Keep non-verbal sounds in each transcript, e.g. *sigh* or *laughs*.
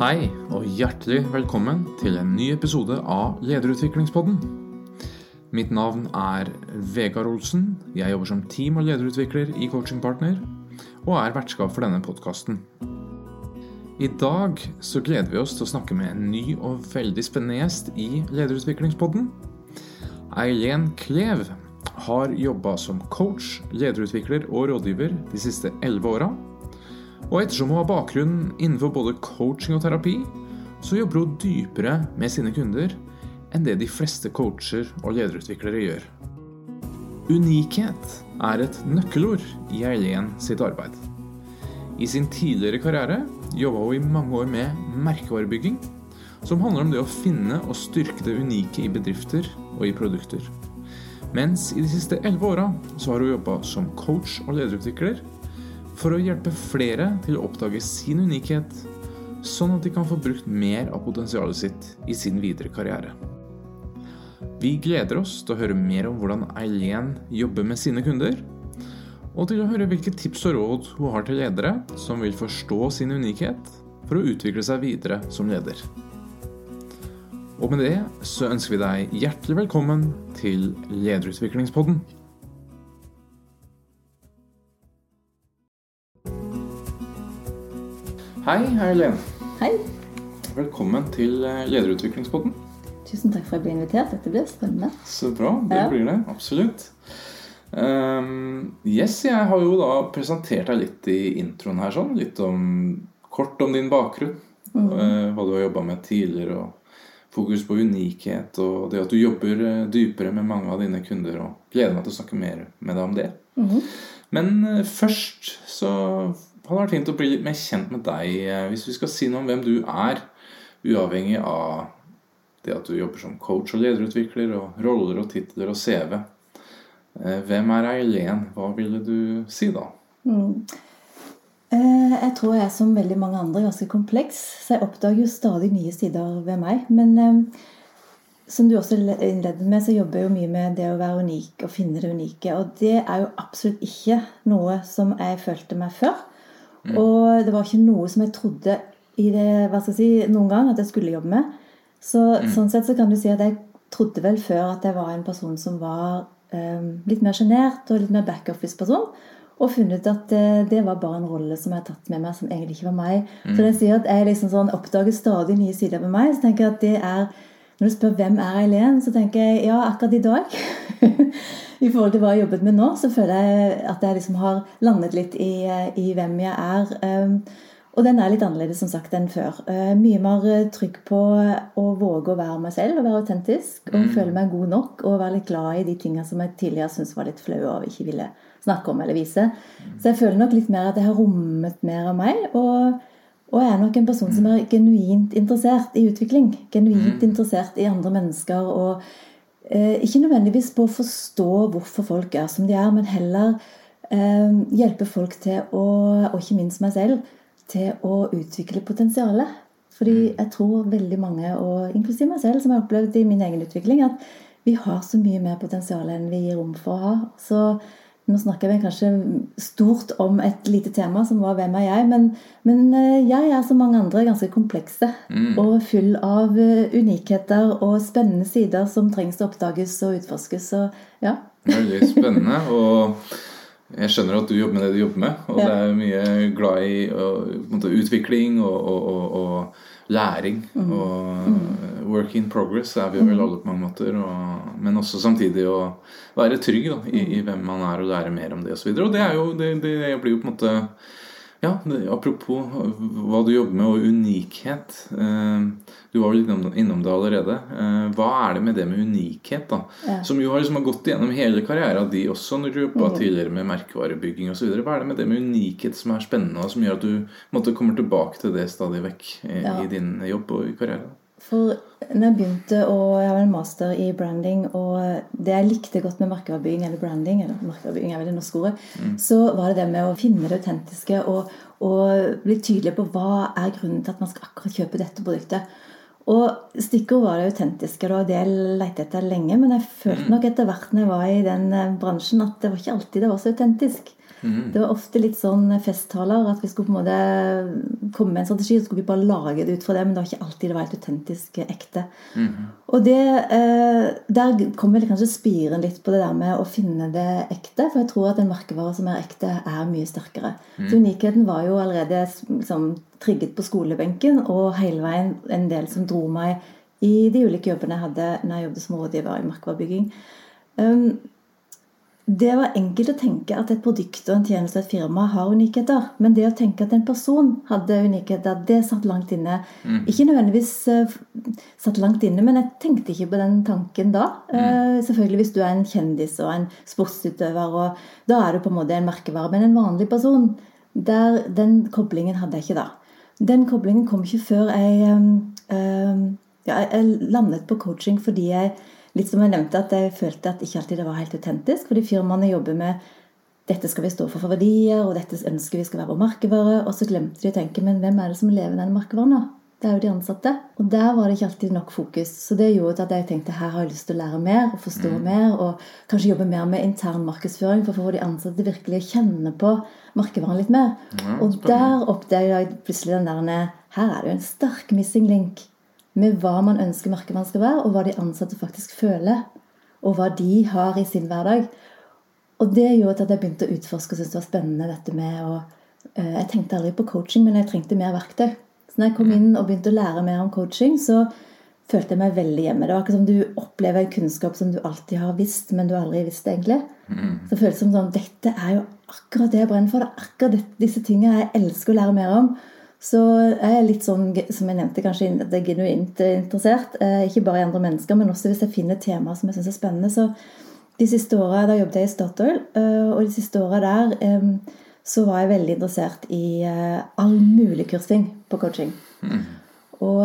Hei, og hjertelig velkommen til en ny episode av Lederutviklingspodden. Mitt navn er Vegard Olsen. Jeg jobber som team- og lederutvikler i Coachingpartner, og er vertskap for denne podkasten. I dag så gleder vi oss til å snakke med en ny og veldig spennende gjest i Lederutviklingspodden. Eileen Klev har jobba som coach, lederutvikler og rådgiver de siste elleve åra. Og ettersom hun har bakgrunn innenfor både coaching og terapi, så jobber hun dypere med sine kunder enn det de fleste coacher og lederutviklere gjør. Unikhet er et nøkkelord i Eileen sitt arbeid. I sin tidligere karriere jobba hun i mange år med merkevarebygging, som handler om det å finne og styrke det unike i bedrifter og i produkter. Mens i de siste elleve åra så har hun jobba som coach og lederutvikler for å hjelpe flere til å oppdage sin unikhet, sånn at de kan få brukt mer av potensialet sitt i sin videre karriere. Vi gleder oss til å høre mer om hvordan Eileen jobber med sine kunder, og til å høre hvilke tips og råd hun har til ledere som vil forstå sin unikhet for å utvikle seg videre som leder. Og med det så ønsker vi deg hjertelig velkommen til Lederutviklingspodden. Hei, Eileen. Hei. Velkommen til eh, Lederutviklingspodden. Tusen takk for at jeg ble invitert. Dette blir spennende. Så bra. Det Ja. blir det. Absolutt. Um, yes, jeg har jo da presentert deg litt i introen her, sånn. Litt om kort om din bakgrunn. eh, hva du har jobba med tidligere, og fokus på unikhet. Og det at du jobber eh, dypere med mange av dine kunder. Og gleder meg til å snakke mer med deg om det. Mm. Men først så hadde vært fint å bli litt mer kjent med deg. eh, Hvis vi skal si noe om hvem du er, uavhengig av det at du jobber som coach og lederutvikler, og roller og titler og CV. Eh, Hvem er Eileen? Hva ville du si da? Mm. Eh, Jeg tror jeg er som veldig mange andre ganske kompleks, så jeg oppdager jo stadig nye sider ved meg. Men som du også innledet med, så jobber jeg jo mye med det å være unik og finne det unike. Og det er jo absolutt ikke noe som jeg følte meg før. Og det var ikke noe som jeg trodde i det, hva skal jeg si, noen gang at jeg skulle jobbe med. Så sånn sett så kan du si at jeg trodde vel før at jeg var en person som var eh, litt mer sjenert og litt mer backoffice-person. Og funnet ut at eh, det var bare en rolle som jeg har tatt med meg, som egentlig ikke var meg. Så det sier at jeg liksom sånn oppdager stadig nye sider ved meg, så tenker jeg at det er Når du spør hvem er Eileen, så tenker jeg ja, akkurat i dag. *laughs* I forhold til hva jeg har jobbet med nå, så føler jeg at jeg liksom har landet litt i, i hvem jeg er. Um, og den er litt annerledes som sagt enn før. Uh, mye mer trygg på å våge å være meg selv og være autentisk. Og føle meg god nok og være litt glad i de tingene som jeg tidligere syntes var litt flaue og ikke ville snakke om eller vise. Så jeg føler nok litt mer at jeg har rommet mer av meg. Og, og jeg er nok en person som er genuint interessert i utvikling. Genuint interessert i andre mennesker. og eh, ikke nødvendigvis på å forstå hvorfor folk er som de er, men heller eh, hjelpe folk til å, og ikke minst meg selv, til å utvikle potensialet. Fordi jeg tror veldig mange, og inklusiv meg selv, som har opplevd i min egen utvikling, at vi har så mye mer potensial enn vi gir rom for å ha. Så nå snakker vi kanskje stort om et lite tema som var 'Hvem er jeg?', men, men eh, jeg er som mange andre ganske komplekse. Og full av eh, unikheter og spennende sider som trengs å oppdages og utforskes. Så ja. Veldig spennende. og jeg skjønner at du jobber med det du jobber med, og Ja. det er mye glad i og, måte, utvikling og, og, og læring. Og work in progress er vi vel alle på mange måter. Og, men også samtidig å være trygg da, i, i hvem man er, og lære mer om det osv. Og, så og det jo det, det blir jo på en måte ja, apropos hva du jobber med, og unikhet. Eh, du var vel innom, det allerede. Eh, hva er det med det med unikhet, da? Ja. Som jo har liksom gått gjennom hele karrieren din også, når du jobba tidligere med merkevarebygging osv. Hva er det med det med unikhet som er spennende, og som gjør at du måtte, kommer tilbake til det stadig vekk i, Ja. i din jobb og i karrieren? For når jeg begynte å Jeg har en master i branding, og det jeg likte godt med merkevarebygging, eller branding, eller merkevarebygging er vel det norske ordet, så var det det med å finne det autentiske og, og bli tydelig på hva er grunnen til at man skal akkurat kjøpe dette produktet. Og stikkord var det autentiske. Var det jeg lette etter lenge. Men jeg følte nok etter hvert når jeg var i den eh, bransjen, at det var ikke alltid det var så autentisk. Det var ofte litt sånn festtaler at vi skulle på en måte komme med en strategi, så skulle vi bare lage det ut fra det, men det var ikke alltid det var helt autentisk ekte. Og det, eh, der kommer kanskje spiren litt på det der med å finne det ekte, for jeg tror at en merkevare som er ekte, er mye sterkere. Så unikheten var jo allerede liksom, trigget på skolebenken, og hele veien en del som dro meg i de ulike jobbene jeg hadde når jeg jobbet som rådgiver i merkevarebygging. Um, det var enkelt å tenke at et produkt og en tjeneste og et firma har unikheter. Men det å tenke at en person hadde unikheter, det satt langt inne. Ikke nødvendigvis uh, satt langt inne, men jeg tenkte ikke på den tanken da. Uh, selvfølgelig hvis du er en kjendis og en sportsutøver, og da er du på en måte en merkevare. Men en vanlig person, der, den koblingen hadde jeg ikke da. Den koblingen kom ikke før jeg, um, um, ja, jeg landet på coaching fordi jeg litt som jeg nevnte, at jeg følte at ikke alltid det var helt autentisk. Fordi firmaene jobber med dette skal vi stå for for verdier, og dette ønsker vi skal være vår merkevare. Og så glemte de å tenke men hvem er det som lever denne merkevaren? da? Det er jo de ansatte. Og der var det ikke alltid nok fokus. Så det gjorde at jeg tenkte her har jeg lyst til å lære mer og forstå mm. mer. Og kanskje jobbe mer med intern markedsføring for å få de ansatte virkelig å kjenne på merkevaren litt mer. Ja, og der oppdaget jeg plutselig den der Her er det jo en sterk missing link med hva man ønsker merkevaren skal være, og hva de ansatte faktisk føler. Og hva de har i sin hverdag. Og det gjorde at jeg begynte å utforske og syntes det var spennende dette med å eh, Jeg tenkte aldri på coaching, men jeg trengte mer verktøy. Så når jeg kom inn og begynte å lære mer om coaching, så følte jeg meg veldig hjemme. Det var ikke som du opplever en kunnskap som du alltid har visst, men du aldri visste egentlig. Mm. Så det føltes som sånn Dette er jo akkurat det jeg brenner for. Det er akkurat disse tingene jeg elsker å lære mer om. Så jeg er litt sånn, som jeg nevnte, kanskje at jeg er genuint interessert. Eh, ikke bare i andre mennesker, men også hvis jeg finner temaer som jeg syns er spennende. Så de siste åra da jobbet jeg i Statoil, eh, og de siste åra der eh, så var jeg veldig interessert i all mulig kursing på coaching. Mm. Og,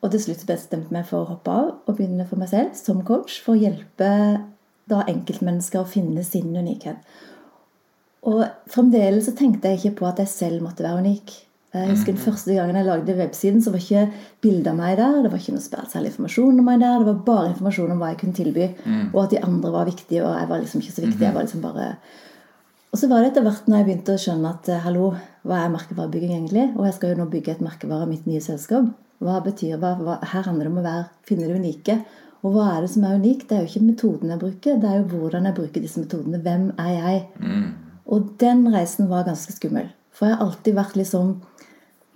og, til slutt bestemte jeg meg for å hoppe av og begynne for meg selv som coach for å hjelpe da enkeltmennesker å finne sin unikhet. Og fremdeles så tenkte jeg ikke på at jeg selv måtte være unik. Jeg husker den første gangen jeg lagde websiden, så var ikke bilder av meg der. Det var ikke noe særlig informasjon om meg der. Det var bare informasjon om hva jeg kunne tilby. Mm. Og at de andre var viktige, og jeg var liksom ikke så viktig. Jeg var liksom bare... Og så var det etter hvert når jeg begynte å skjønne at eh, hallo, hva er merkevarebygging egentlig? Og jeg skal jo nå bygge et merkevare av mitt nye selskap. Hva betyr hva, hva, Her handler det om å være, finne det unike. Og hva er det som er unikt? Det er jo ikke metoden jeg bruker, det er jo hvordan jeg bruker disse metodene. Hvem er jeg? Mm. Og den reisen var ganske skummel. For jeg har alltid vært liksom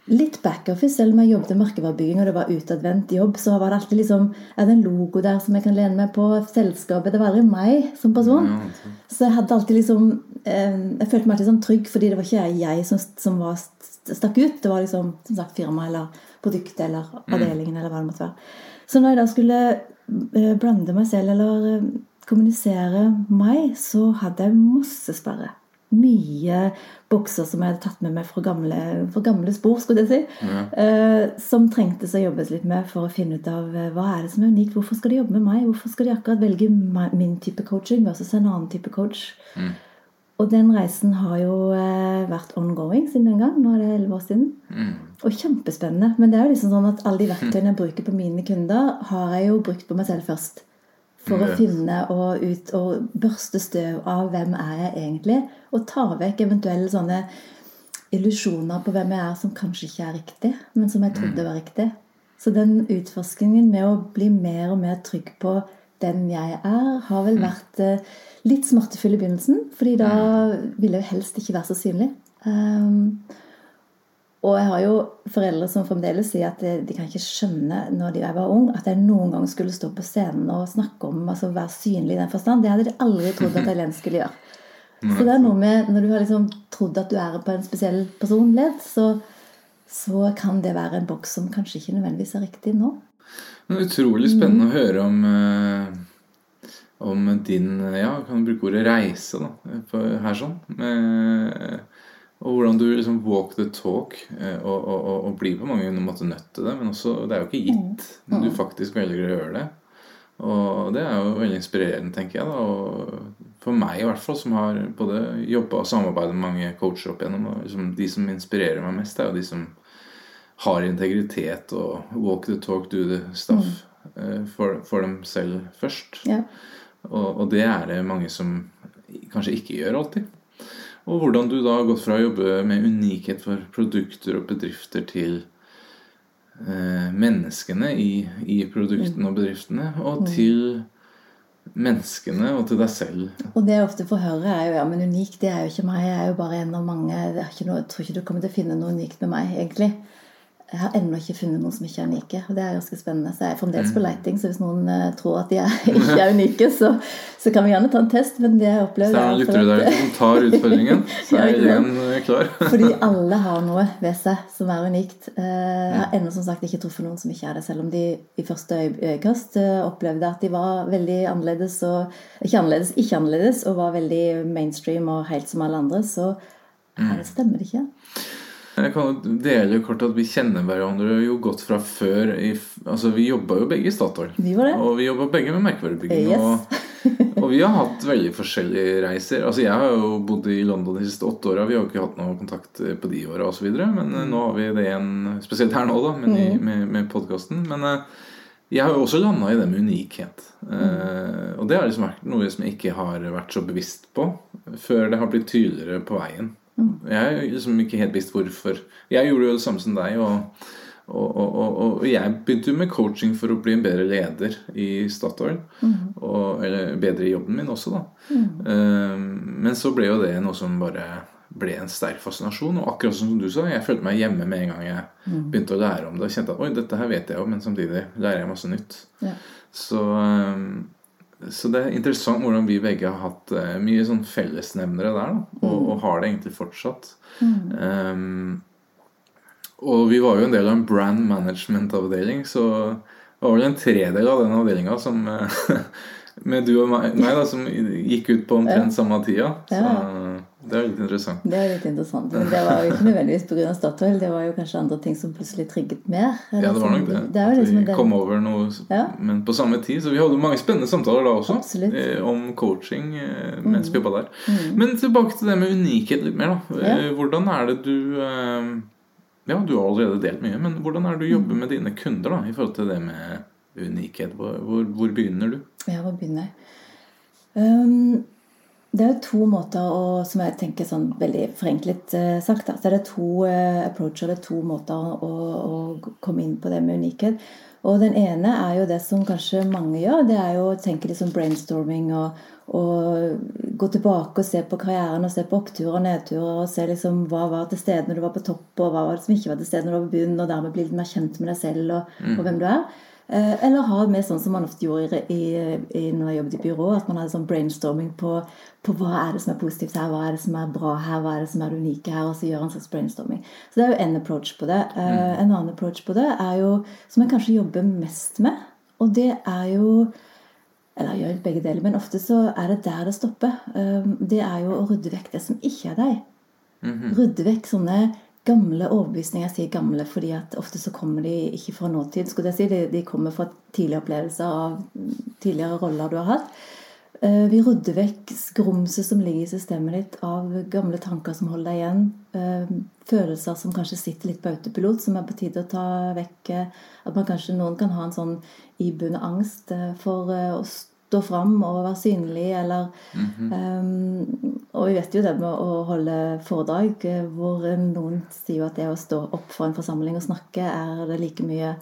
litt backoffice. Selv om jeg jobbet i merkevarebygging og det var utadvendt jobb, så var det alltid liksom Er det en logo der som jeg kan lene meg på? Selskapet Det var aldri meg som person. Så jeg hadde alltid liksom eh, Jeg følte meg alltid sånn trygg, fordi det var ikke jeg som, som var stakk ut. Det var liksom som sagt firma eller produktet eller mm. avdelingen eller hva det måtte være. Så når jeg da skulle eh, blande meg selv eller eh, kommunisere meg, så hadde jeg masse sperre mye bokser som jeg hadde tatt med meg fra gamle, fra gamle spor, skulle jeg si. Ja. Uh, som trengtes å jobbes litt med for å finne ut av uh, hva er det som er unikt. Hvorfor skal de jobbe med meg? Hvorfor skal de akkurat velge min type coaching versus en annen type coach? Mm. Og den reisen har jo uh, vært ongoing siden den gang. Nå er det elleve år siden. Mm. Og kjempespennende. Men det er jo liksom sånn at alle de verktøyene jeg bruker på mine kunder, har jeg jo brukt på meg selv først for å finne og, ut, og børste støv av hvem er jeg egentlig, og ta vekk eventuelle sånne illusjoner på hvem jeg er som kanskje ikke er riktig, men som jeg trodde var riktig. Så den utforskningen med å bli mer og mer trygg på den jeg er, har vel mm. vært eh, litt smertefull i begynnelsen. fordi da ville jeg helst ikke være så synlig. Um, og jeg har jo foreldre som fremdeles sier at de kan ikke skjønne når de var ung, at jeg noen gang skulle stå på scenen og snakke om altså være synlig i den forstand. Det hadde de aldri trodd at Eileen skulle gjøre. *laughs* Så det er noe med Når du har liksom trodd at du er på en spesiell personlighet, så, så kan det være en boks som kanskje ikke nødvendigvis er riktig nå. Det er utrolig spennende mm. å høre om, eh, om din Ja, kan du bruke ordet reise da, her sånn. Med og hvordan du liksom walk the talk eh, og, og, og, og blir på mange måter nødt til det. Men også, det er jo ikke gitt. Men du faktisk velger å gjøre det. Og det er jo veldig inspirerende, tenker jeg. da, og For meg i hvert fall, som har både jobba og samarbeidet med mange coacher opp igjennom. Og liksom, de som inspirerer meg mest, er jo de som har integritet og walk the talk, do the stuff mm. for, for, dem selv først. Yeah. Og, og det er det mange som kanskje ikke gjør alltid. Og hvordan du da har gått fra å jobbe med unikhet for produkter og bedrifter til eh, menneskene i, i produktene og bedriftene, og Mm. til menneskene og til deg selv. Og det jeg ofte får høre, er jo ja, men unik det er jo ikke meg. Jeg er jo bare en av mange. Det er ikke noe, jeg tror ikke du kommer til å finne noe unikt med meg, egentlig. Jeg har ennå ikke funnet noen som ikke er unike. Og det er ganske spennende. Så jeg er fremdeles på leiting, så hvis noen uh, tror at de er, *laughs* ikke er unike, så, så kan vi gjerne ta en test. Men det jeg Så er det er lyttere der som tar utfordringen, *laughs* så er sant? eh, klar. *laughs* Fordi alle har noe ved seg som er unikt. Uh, Jeg har ennå som sagt ikke truffet noen som ikke er det, selv om de i første øyekast uh, opplevde at de var veldig annerledes og ikke annerledes, ikke annerledes, og var veldig mainstream og helt som alle andre, så er det stemmer det ikke. Jeg kan jo dele kort at vi kjenner hverandre jo godt fra før. I, altså Vi jobba jo begge i Statoil. Vi var det. Og vi jobba begge med merkevarebygging. Yes. Og, *laughs* og vi har hatt veldig forskjellige reiser. Altså Jeg har jo bodd i London de siste åtte åra. Vi har jo ikke hatt noe kontakt på de åra osv. Men mm. nå har vi det igjen, spesielt her nå, da, med, mm. med, med podkasten. Men eh, jeg har jo også landa i det med unikhet. Eh, og det har liksom vært noe som jeg ikke har vært så bevisst på før det har blitt tydeligere på veien. Jeg er liksom ikke helt bevisst hvorfor. Jeg gjorde jo det samme som deg. og og, og, og, og jeg begynte jo med coaching for å bli en bedre leder i Statoil. Og, eller bedre i jobben min også, da. Eh, men så ble jo det noe som bare ble en sterk fascinasjon. Og akkurat som du sa, jeg følte meg hjemme med en gang jeg begynte å lære om det. Og kjente at oi, dette her vet jeg jo, men samtidig lærer jeg masse nytt. Ja. Så, eh, så det er interessant hvordan vi begge har hatt eh, mye sånn fellesnevnere der, da, og, og har det egentlig fortsatt. Um, og vi var jo en del av en brand management-avdeling, så det var vel en tredel av den avdelinga som eh, *laughs* med du og meg, meg da, som gikk ut på omtrent samme tida. Så det er litt interessant. Det er litt interessant. Men det var jo ikke nødvendigvis pga. Statoil. Det var jo kanskje andre ting som plutselig trigget mer. Ja, det var nok det. det At liksom vi kom over noe Ja. Men på samme tid. Så vi hadde mange spennende samtaler da også. Absolutt. Mm. eh, Om coaching mens mm. vi jobba der. Men tilbake til det med unikhet litt mer, da. Ja. Eh, Hvordan er det du eh, Ja, du har allerede delt mye, men hvordan er det du jobber Mm. med dine kunder da i forhold til det med unikhet? Hvor, hvor, hvor begynner du? Ja, hvor begynner jeg? Um, det er to måter å, som jeg tenker sånn veldig forenklet eh, sagt, da, så er det to eh, approacher, det er to måter å, å komme inn på det med unikhet. Og den ene er jo det som kanskje mange gjør, det er jo å tenke litt sånn brainstorming og, og gå tilbake og se på karrieren og se på oppturer og nedturer og se liksom hva var til stede når du var på topp, og hva var det som ikke var til stede når du var på bunnen, og dermed bli litt mer kjent med deg selv og, og hvem du er. Eh, Eller ha med sånn som man ofte gjorde i, i, når jeg jobbet i byrå, at man hadde sånn brainstorming på, på hva er det som er positivt her, hva er det som er bra her, hva er det som er det unike her, og så gjøre en slags brainstorming. Så det er jo en approach på det. Mm. En annen approach på det er jo, som jeg kanskje jobber mest med, og det er jo eller jeg gjør begge deler, men ofte så er det der det stopper. Eh, Det er jo å rydde vekk det som ikke er deg. Rydde vekk sånne gamle overbevisninger. Jeg sier gamle fordi at ofte så kommer de ikke fra nåtid. skulle jeg si. De, de kommer fra tidligere opplevelser av tidligere roller du har hatt. Eh, Vi rydder vekk skrumset som ligger i systemet ditt av gamle tanker som holder deg igjen. Eh, Følelser som kanskje sitter litt på autopilot, som er på tide å ta vekk. eh, At man kanskje noen kan ha en sånn ibuende angst for å stå fram og være synlig, eller um, Og vi vet jo det med å holde foredrag, hvor noen sier jo at det å stå opp for en forsamling og snakke, er det like mye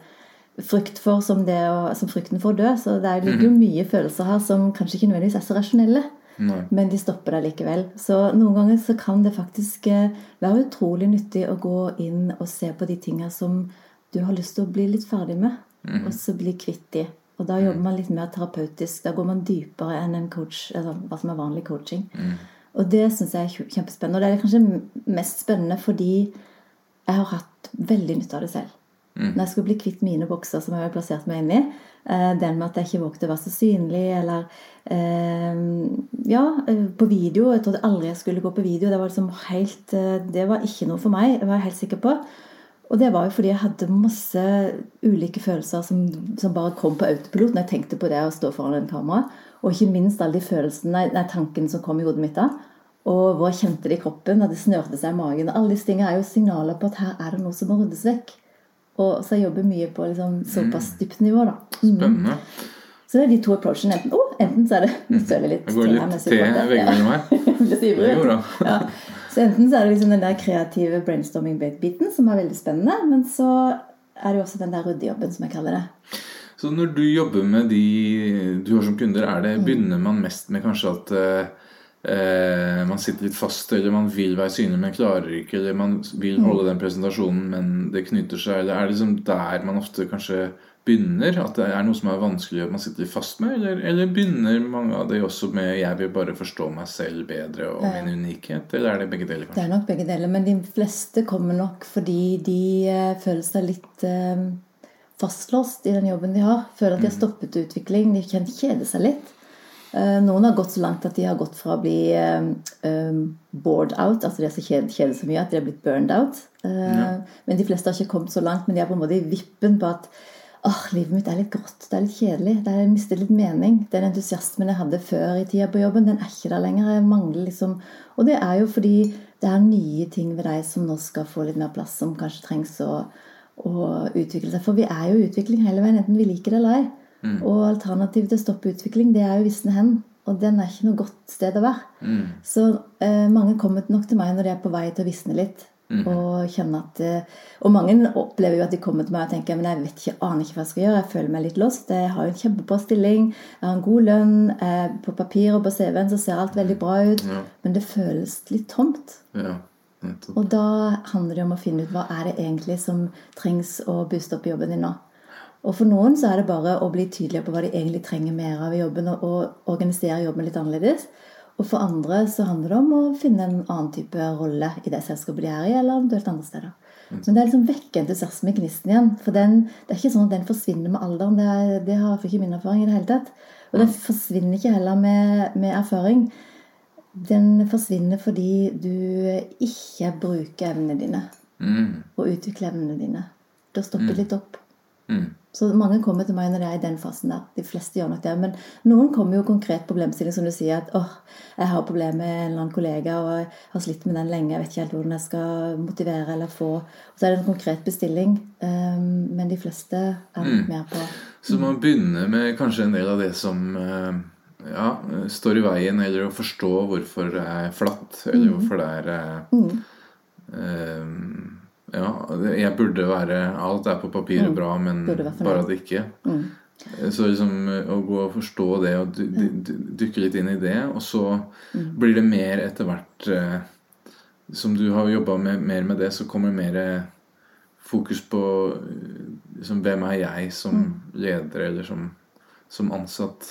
frykt for som, det å, som frykten for å dø. Så det er- ligger jo mye følelser her som kanskje ikke nødvendigvis er så rasjonelle. Nei. Men de stopper deg likevel. Så noen ganger så kan det faktisk eh, være utrolig nyttig å gå inn og se på de tingene som du har lyst til å bli litt ferdig med, og så bli kvitt de. Og da jobber man litt mer terapeutisk. Da går man dypere enn en coach, altså hva som er vanlig coaching. Og det syns jeg er kjempespennende. Og det er kanskje mest spennende fordi jeg har hatt veldig nytte av det selv. Når jeg skulle bli kvitt mine bokser som jeg har plassert meg inn i, eh, den med at jeg ikke vågte å være så synlig, eller eh, Ja, eh, på video. Jeg trodde aldri jeg skulle gå på video. Det var liksom helt Det var ikke noe for meg, Det var jeg helt sikker på. Og det var jo fordi jeg hadde masse ulike følelser som, som bare kom på autopilot når jeg tenkte på det å stå foran en kamera. Og ikke minst alle de følelsene, nei, tankene som kom i hodet mitt da. Og hvor jeg kjente det i kroppen, at det snørte seg i magen. Alle disse tingene er jo signaler på at her er det noe som må ryddes vekk. Og så jeg jobber mye på liksom, såpass dypt nivå, da. Mm. Spennende. Så det er de to approachene. Enten, oh, enten så er det søler jeg litt. Det går litt te i veggimellom her. Det går bra. Ja. Så enten så er det liksom den der kreative brainstorming-biten som er veldig spennende, men så er det jo også den der ryddejobben, som jeg kaller det. Så når du jobber med de du har som kunder, er det, begynner man mest med kanskje at eh, man sitter litt fast, eller man vil være synlig, men klarer ikke, eller man vil holde den presentasjonen, men det knyter seg, eller er det liksom der man ofte kanskje begynner? At det er noe som er vanskelig at man sitter fast med? Eller, eller begynner mange av de også med 'jeg vil bare forstå meg selv bedre og min unikhet'? Eller er det begge deler? Det er nok begge deler, men de fleste kommer nok fordi de eh, føler seg litt eh, fastlåst i den jobben de har. Føler at de har stoppet utvikling. De kan kjede seg litt. Eh, Noen har gått så langt at de har gått fra å bli um, bored out, altså de har så kjede, kjede så mye at de har blitt burned out. Ja. Men de fleste har ikke kommet så langt, men de er på en måte i vippen på at åh, livet mitt er litt grått, det er litt kjedelig, det er, jeg mister litt mening. Den entusiasmen jeg hadde før i tida på jobben, den er ikke der lenger. Jeg mangler liksom Og det er jo fordi det er nye ting ved deg som nå skal få litt mer plass, som kanskje trengs å, å utvikle seg. For vi er jo i utvikling hele veien, enten vi liker det eller ei. Og alternativet til å stoppe utvikling, det er jo visne hen. Og den er ikke noe godt sted å være. Så eh, mange kommer nok til meg når de er på vei til å visne litt. Og kjenne at eh, Og mange opplever jo at de kommer til meg og tenker men jeg vet ikke, aner ikke hva jeg skal gjøre. Jeg føler meg litt lost. Jeg har jo en kjempebra stilling. Jeg har en god lønn. Eh, på papir og på CV-en så ser alt veldig bra ut. Ja. Men det føles litt tomt. Ja. Og da handler det om å finne ut hva er det egentlig som trengs å booste opp i jobben din nå. Og for noen så er det bare å bli tydeligere på hva de egentlig trenger mer av i jobben, og, og organisere jobben litt annerledes. Og for andre så handler det om å finne en annen type rolle i det selskapet de er i, eller eventuelt andre steder. Men det er liksom vekke entusiasme i gnisten igjen. For den, det er ikke sånn at den forsvinner med alderen. Det, det har ikke min erfaring i det hele tatt. Og den forsvinner ikke heller med, med erfaring. Den forsvinner fordi du ikke bruker evnene dine Mm. og utvikler evnene dine. Du stopper mm. litt opp. Mm. Så mange kommer til meg når de er i den fasen der. De fleste gjør nok det. Men noen kommer jo konkret problemstilling som du sier at åh, jeg har problemer med en eller annen kollega, og jeg har slitt med den lenge, jeg vet ikke helt hvordan jeg skal motivere eller få Og så er det en konkret bestilling. Um, men de fleste er litt mer på Så man begynner med kanskje en del av det som eh, ja, står i veien, eller å forstå hvorfor det er flatt, eller hvorfor det er eh, eh, Ja, jeg burde være Alt er på papiret bra, men bare at det ikke. Så liksom å gå og forstå det og dy- dy- dy- dykke litt inn i det, og så blir det mer etter hvert eh, Som du har jobba mer med det, så kommer mer eh, fokus på eh, liksom, hvem er jeg som leder eller som, som ansatt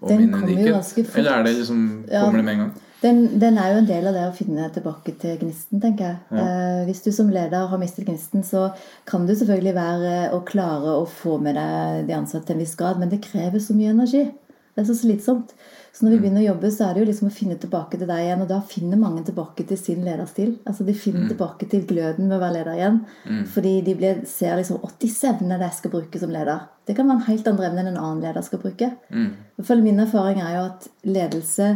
og Den min unikhet? Eller er det liksom, kommer det med en gang? Den, den er jo en del av det å finne tilbake til gnisten, tenker jeg. Eh, hvis du som leder har mistet gnisten, så kan du selvfølgelig være å klare å få med deg de ansatte til en viss grad, men det krever så mye energi. Det er så slitsomt. Så når vi begynner å jobbe, så er det jo liksom å finne tilbake til deg igjen. Og da finner mange tilbake til sin lederstil. Altså De finner tilbake til gløden med å være leder igjen. Fordi de blir, ser liksom 80 evner jeg skal bruke som leder. Det kan være en helt andre evne enn en annen leder skal bruke. Mm. Min erfaring er jo at ledelse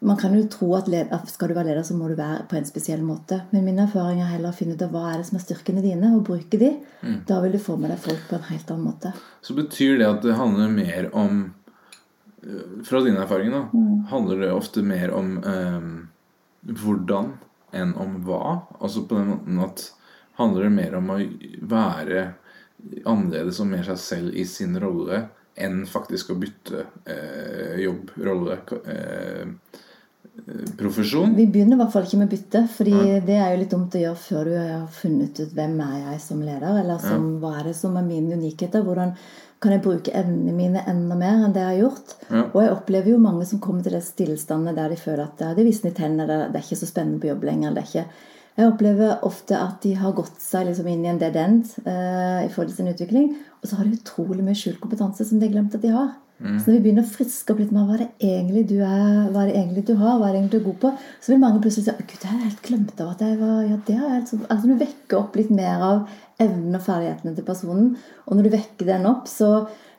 man kan jo tro at, led, at skal du være leder, så må du være på en spesiell måte. Men min erfaring er heller å finne ut av hva er det som er styrkene dine, og bruke de. Da vil du få med deg folk på en helt annen måte. Så betyr det at det handler mer om eh, Fra din erfaring, da, handler det ofte mer om eh, hvordan enn om hva? Altså på den måten at handler det mer om å være annerledes og mer seg selv i sin rolle enn faktisk å bytte eh, jobb, rolle, eh, profesjon? Vi begynner i hvert fall ikke med bytte, fordi det er jo litt dumt å gjøre før du har funnet ut hvem er jeg som leder, eller som, hva er det som er mine unikheter. Hvordan kan jeg bruke evnene mine enda mer enn det jeg har gjort? Ja. Og jeg opplever jo mange som kommer til det stillstandet der de føler at det de visner i tennene, det det er ikke så spennende på jobb lenger. det er ikke... Jeg opplever ofte at de har gått seg liksom inn i en dead end eh, i forhold til sin utvikling, og så har de utrolig mye skjult kompetanse som de har glemt at de har. Så når vi begynner å friske opp litt med hva det egentlig du er, hva det egentlig du har, hva det egentlig du er god på, så vil mange plutselig si Gud, jeg har helt glemt av at jeg var ja, det har jeg helt så... Altså Du vekker opp litt mer av evnen og ferdighetene til personen. Og når du vekker den opp, så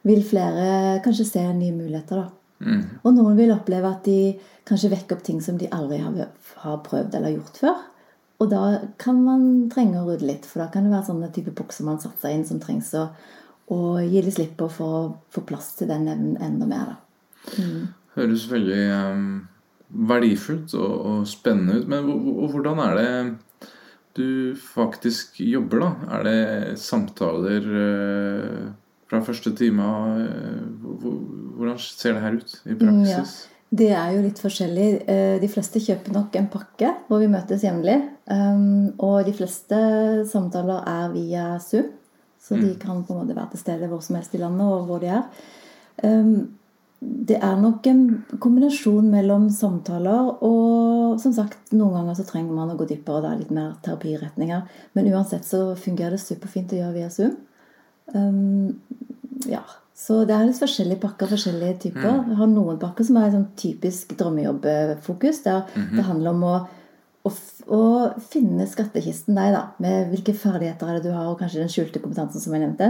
vil flere kanskje se nye muligheter. da. Og noen vil oppleve at de kanskje vekker opp ting som de aldri har, har prøvd eller gjort før. Og da kan man trenge å rydde litt, for da kan det være sånne type bukser man satte seg inn som trengs å, å gi litt slipp på for å få plass til den evnen enda mer. da. Høres veldig um, verdifullt og, og spennende ut. Men og, hvor- hvordan er det du faktisk jobber, da? Er det samtaler uh, fra første time eh, Hvordan ser det her ut i Mm, ja. Det er jo litt forskjellig. Eh, De fleste kjøper nok en pakke hvor vi møtes jevnlig. Um, Og de fleste samtaler er via Zoom, så de kan på en måte være til stede hvor som helst i landet og hvor de er. Um, Det er nok en kombinasjon mellom samtaler og som sagt, noen ganger så trenger man å gå dypere, og det er litt mer terapiretninger. Men uansett så fungerer det superfint å gjøre via Zoom. Um, ja, Så det er litt forskjellige pakker, forskjellige typer. Jeg har noen pakker som er sånn typisk drømmejobbfokus. Der det handler om å, å, å finne skattkisten deg, da. Med hvilke ferdigheter er det du har, og kanskje den skjulte kompetansen som jeg nevnte.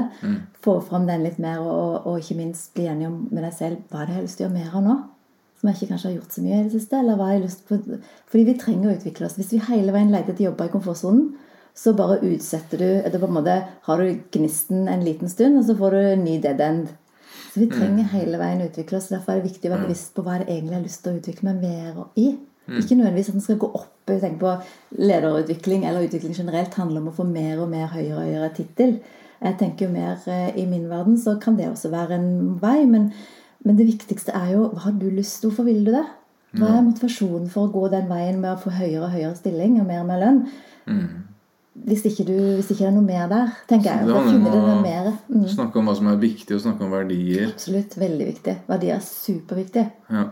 Få fram den litt mer, og, og ikke minst bli enig om med deg selv hva er det jeg har lyst til å gjøre mer av nå. Som jeg ikke kanskje har gjort så mye i det siste. eller hva har jeg lyst på? Fordi vi trenger å utvikle oss. Hvis vi hele veien leter etter jobber i komfortsonen, så bare utsetter du eller på en måte, Har du gnisten en liten stund, og så får du en ny dead end. Så vi trenger hele veien å utvikle oss. Derfor er det viktig å være bevisst på hva det egentlig har lyst til å utvikle meg mer i. Ikke nødvendigvis at man skal gå opp. Jeg tenke på Lederutvikling eller utvikling generelt handler om å få mer og mer høyere og høyere tittel. Jeg tenker jo mer eh, I min verden så kan det også være en vei, men, men det viktigste er jo hva har du lyst til? Hvorfor vil du det? Hva er motivasjonen for å gå den veien med å få høyere og høyere stilling og mer og mer lønn? Hvis ikke, du, hvis ikke det er noe mer der, tenker jeg. Det handler om å- mer. Mm. Snakke om hva som er viktig, og snakke om verdier. Absolutt. Veldig viktig. Verdier er superviktig. Ja,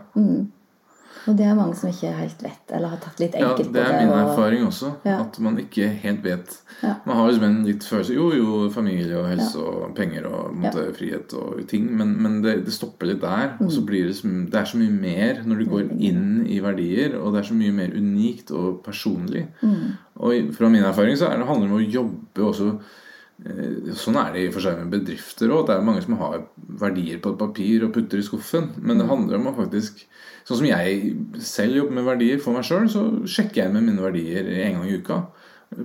Og det er mange som ikke helt vet, eller har tatt litt enkelt på det Ja, det er min og- erfaring også. Ja. At man ikke helt vet. Ja. Man har liksom en litt følelse Jo, jo, familie og helse og penger og måte, frihet og ting, men, men det, det stopper litt der. Og Mm. så blir det, som, det er så mye mer når du går inn i verdier, og det er så mye mer unikt og personlig. Mm. Og fra min erfaring så er det, handler det om å jobbe også Sånn er det i og for seg med bedrifter òg. Det er mange som har verdier på et papir og putter i skuffen. Men det handler om å faktisk Sånn som jeg selv jobber med verdier for meg sjøl, så sjekker jeg med mine verdier en gang i uka.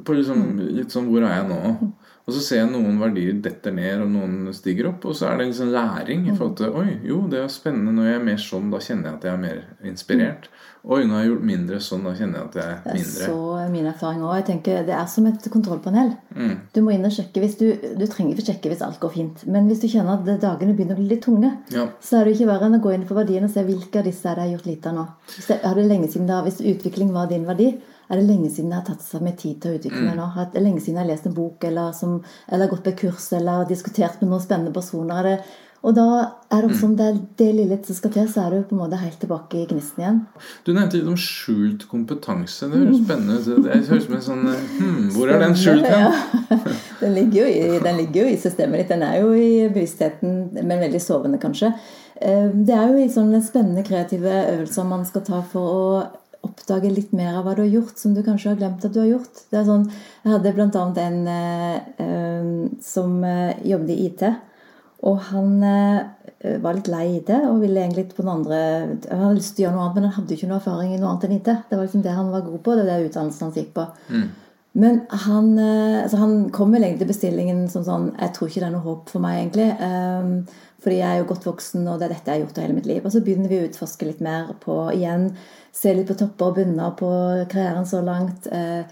På liksom, litt sånn Hvor er jeg nå? Og så ser jeg noen verdier detter ned, og noen stiger opp. Og så er det en sånn læring i forhold til Oi, jo, det er spennende når jeg er mer sånn. Da kjenner jeg at jeg er mer inspirert. Oi, nå har jeg gjort mindre sånn. Da kjenner jeg at jeg er mindre. Det er så min erfaring òg. Det er som et kontrollpanel. Mm. Du må inn og sjekke hvis du, du trenger ikke sjekke hvis alt går fint. Men hvis du kjenner at dagene begynner å bli litt tunge, Ja. så er det ikke verre enn å gå inn for verdiene og se hvilke av disse er det jeg har gjort lite av nå. Hvis, det, er det lenge siden da, hvis utvikling var din verdi, er det lenge siden jeg har tatt seg med tid til å utvikle meg nå? Er det lenge siden jeg har lest en bok eller, som, eller gått på et kurs eller diskutert med noen spennende personer? Er og da er det også om det er det lille som skal til, så er du på en måte helt tilbake i gnisten igjen. Du nevnte litt om skjult kompetanse. Det høres spennende ut. Det høres ut som en sånn hmm, Hvor er den skjult hen? Ja. *laughs* Den ligger, i, den ligger jo i systemet ditt. Den er jo i bevisstheten, men veldig sovende, kanskje. Eh, Det er jo i sånne spennende kreative øvelser man skal ta for å oppdage litt mer av hva du har gjort, som du kanskje har glemt at du har gjort. Det er sånn, Jeg hadde bl.a. en eh, eh, som eh, jobbet i IT. Og han eh, var litt lei IT og ville egentlig på den andre Han hadde lyst til å gjøre noe annet, men han hadde jo ikke noe erfaring i noe annet enn IT. Det var liksom det han var god på, det var det utdannelsen han gikk på. Men han, eh, altså han kom vel egentlig til bestillingen som sånn Jeg tror ikke det er noe håp for meg, egentlig. ehm, fordi jeg er jo godt voksen, og det er dette jeg har gjort hele mitt liv. Og så begynner vi å utforske litt mer på igjen. Se litt på topper og bunner på karrieren så langt. Eh,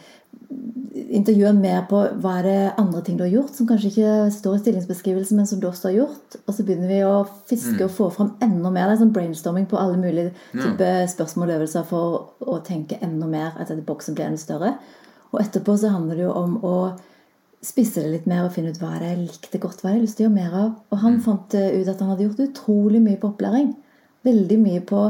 intervjue mer på hva er det andre ting du har gjort, som kanskje ikke står i stillingsbeskrivelsen, men som du også har gjort. Og så begynner vi å fiske og få fram enda mer. Det er sånn brainstorming på alle mulige typer spørsmål og øvelser for å tenke enda mer at boksen blir enda større. Og etterpå så handler det jo om å spisse det litt mer og finne ut hva jeg likte godt, hva jeg har lyst til å gjøre mer av. Og han fant eh, ut at han hadde gjort utrolig mye på opplæring. Veldig mye på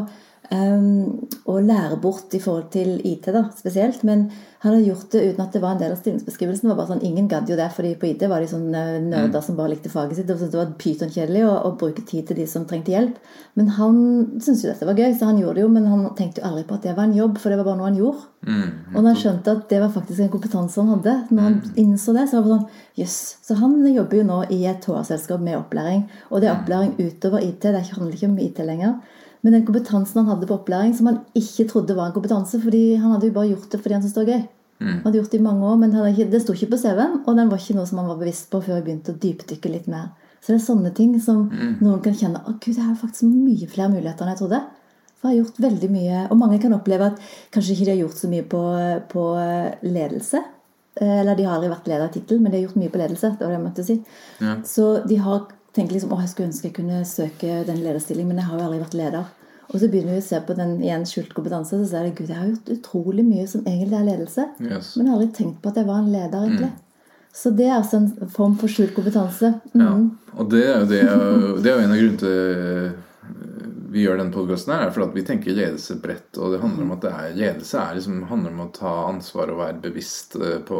um, å lære bort i forhold til IT, da, spesielt. Men han hadde gjort det uten at det var en del av stillingsbeskrivelsen. Det var bare sånn, Ingen gadd jo det, fordi på IT var de sånne nerder som bare likte faget sitt. og syntes det var pytonkjedelig å, å bruke tid til de som trengte hjelp. Men han syntes jo dette var gøy, så han gjorde det jo. Men han tenkte jo aldri på at det var en jobb, for det var bare noe han gjorde. Mm. Og når han skjønte at det var faktisk en kompetanse han hadde, når han innså det, så var det sånn Jøss. Så han jobber jo nå i et HR-selskap med opplæring. Og det er opplæring utover IT. Det handler ikke om IT lenger. Men den kompetansen han hadde på opplæring, som han ikke trodde var en kompetanse, fordi han hadde jo bare gjort det fordi han syntes det var gøy. Han hadde gjort det i mange år, men ikke, det sto ikke på CV-en, og den var ikke noe som han var bevisst på før jeg begynte å dypdykke litt mer. Så det er sånne ting som noen kan kjenne Å, gud, det er faktisk mye flere muligheter enn jeg trodde. For jeg har gjort veldig mye, og mange kan oppleve at kanskje ikke de har gjort så mye på, på ledelse. Eh, eller de har aldri vært leder av ledertittel, men de har gjort mye på ledelse. det var det jeg måtte si. Ja. Så de har tenkt liksom, å, jeg skulle ønske jeg kunne søke den lederstillingen, men jeg har jo aldri vært leder. Og så begynner vi å se på den igjen skjult kompetanse, så ser jeg gud, jeg har gjort utrolig mye som egentlig er ledelse. Yes. Men jeg har aldri tenkt på at jeg var en leder, egentlig. Så det er altså en form for skjult kompetanse. Ja. Mhm. Og det er jo, det, det er jo en av grunnene til eh, vi gjør denne podkasten, er for at vi tenker ledelse bredt. Og det handler om at det er, ledelse er liksom, handler om å ta ansvar og være bevisst eh, på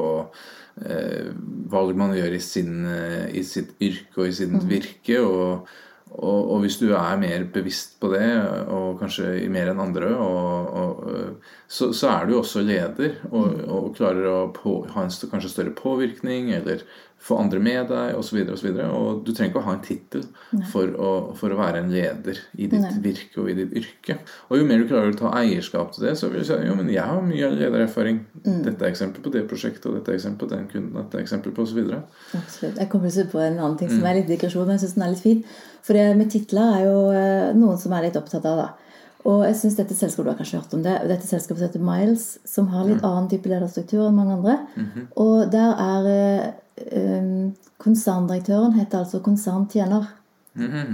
valg man gjør i, sin, eh, i sitt yrke og i sitt virke. Og, og, og hvis du er mer bevisst på det, og kanskje mer enn andre, og, og, så, så er du også leder og, og klarer å på, ha en kanskje større påvirkning eller få andre med deg osv. Og, så videre, og, og du trenger ikke å ha en tittel for, å- for å være en leder i ditt Nei. virke og i ditt yrke. Og jo mer du klarer å ta eierskap til det, så vil du si jo, men jeg har mye ledererfaring. Dette er eksempel på det prosjektet, og dette er eksempel på den kunden, dette er eksempel på osv. Absolutt. Jeg kommer plutselig på en annen ting som er litt digresjon, men jeg syns den er litt fin. For det med titler er jo eh, noen som er litt opptatt av, da. Og jeg synes dette selskapet, du har kanskje hørt om det, dette selskapet heter Miles, som har litt annen type lederstruktur enn mange andre. Og der er um, Konserndirektøren heter altså konserntjener.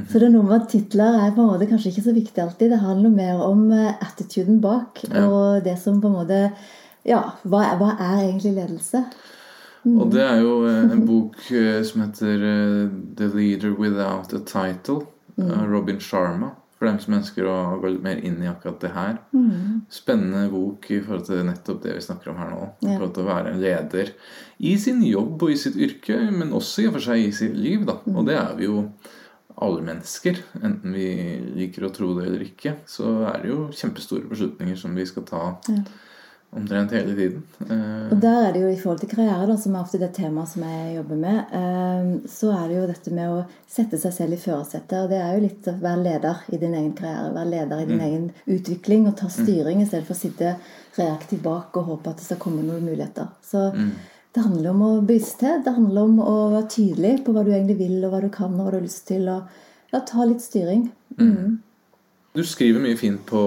Så det er noe med at titler er på en måte kanskje ikke så viktig alltid. Det handler mer om eh, attituden bak, og det som på en måte Ja, hva, er- hva er egentlig ledelse? Og det er jo eh, en bok eh, som heter eh, 'The Leader Without a Title' av Robin Sharma. For dem som ønsker å gå litt mer inn i akkurat det her. Spennende bok i forhold til nettopp det vi snakker om her nå. I forhold til å være en leder i sin jobb og i sitt yrke, men også i og for seg i sitt liv. da. Og det er vi jo alle mennesker. Enten vi liker å tro det eller ikke, så er det jo kjempestore beslutninger som vi skal ta omtrent hele tiden. Uh... Og der er det jo i forhold til karriere, da, som er ofte det temaet som jeg jobber med, uh, så er det jo dette med å sette seg selv i førersetet. Og det er jo litt å være leder i din egen karriere. Være leder i din egen utvikling og ta styring i stedet for å sitte reaktivt bak og håpe at det skal komme noen muligheter. Så det handler om å bevissthet. Det handler om å være tydelig på hva du egentlig vil, og hva du kan, og hva du har lyst til. Og ja, ta litt styring. Mm. Du skriver mye fint på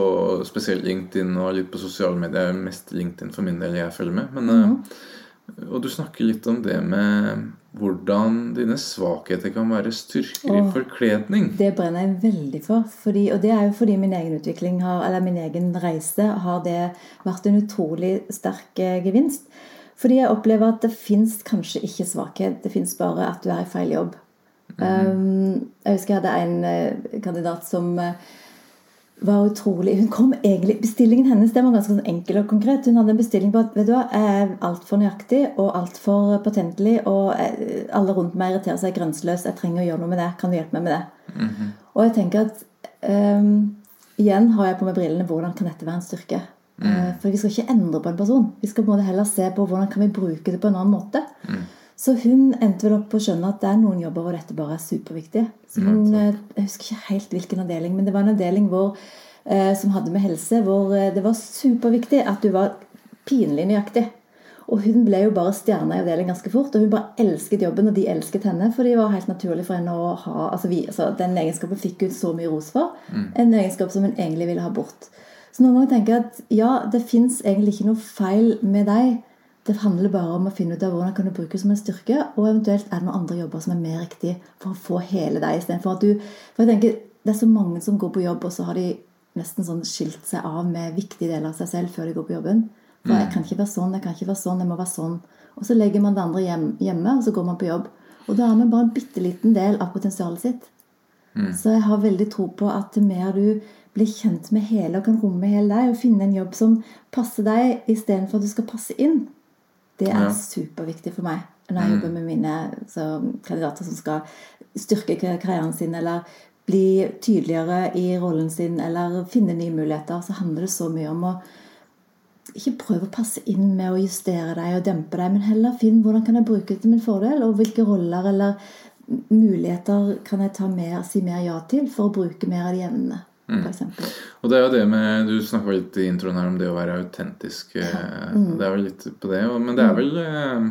spesielt LinkedIn og litt på sosiale medier. Mest LinkedIn for min del jeg følger med. Men, mm. Og du snakker litt om det med hvordan dine svakheter kan være styrker i forkledning. Det brenner jeg veldig for. Fordi, og det er jo fordi min egen utvikling har, eller min egen reise har det vært en utrolig sterk eh, gevinst. Fordi jeg opplever at det fins kanskje ikke svakhet. Det fins bare at du er i feil jobb. um, jeg husker jeg hadde en eh, kandidat som eh, var utrolig Hun kom egentlig, Bestillingen hennes det var ganske sånn enkel og konkret. Hun hadde en bestilling på at vet du hva, jeg er altfor nøyaktig og altfor patentlig, og eh, alle rundt meg irriterer seg grenseløst. Jeg trenger å gjøre noe med det. Kan du hjelpe meg med det? Og jeg tenker at um, Igjen har jeg på meg brillene. Hvordan kan dette være en styrke? Eh, for vi skal ikke endre på en person. Vi skal på en måte heller se på hvordan kan vi bruke det på en annen måte. Så hun endte vel opp på å skjønne at det er noen jobber hvor dette bare er superviktig. Så hun, eh, Jeg husker ikke helt hvilken avdeling, men det var en avdeling hvor, eh, som hadde med helse, hvor eh, det var superviktig at du var pinlig nøyaktig. Og hun ble jo bare stjerne i avdeling ganske fort, og hun bare elsket jobben, og de elsket henne, for det var helt naturlig for henne å ha altså vi, altså Den egenskapen fikk hun så mye ros for. En egenskap som hun egentlig ville ha bort. Så noen ganger tenker jeg at ja, det fins egentlig ikke noe feil med deg. Det handler bare om å finne ut av hvordan kan du bruke det som en styrke, og eventuelt er det noen andre jobber som er mer riktig for å få hele deg istedenfor at du For jeg tenker, det er så mange som går på jobb, og så har de nesten sånn skilt seg av med viktige deler av seg selv før de går på jobben. For jeg kan ikke være sånn, jeg kan ikke være sånn, jeg må være sånn. Og så legger man det andre hjem, hjemme, og så går man på jobb. Og da er man bare en bitte liten del av potensialet sitt. Så jeg har veldig tro på at jo mer du blir kjent med hele og kan romme hele deg, og finne en jobb som passer deg, istedenfor at du skal passe inn, det er Ja. superviktig for meg. Når jeg jobber med mine så, kandidater som skal styrke karrieren sin, eller bli tydeligere i rollen sin, eller finne nye muligheter, så handler det så mye om å ikke prøve å passe inn med å justere deg og dempe deg, men heller finn hvordan kan jeg bruke det til min fordel, og hvilke roller eller muligheter kan jeg ta mer, si mer ja til for å bruke mer av de evnene, f.eks. Og det er jo det med Du snakka litt i introen her om det å være autentisk. eh, Mm. Det er vel litt på det, men det er vel eh,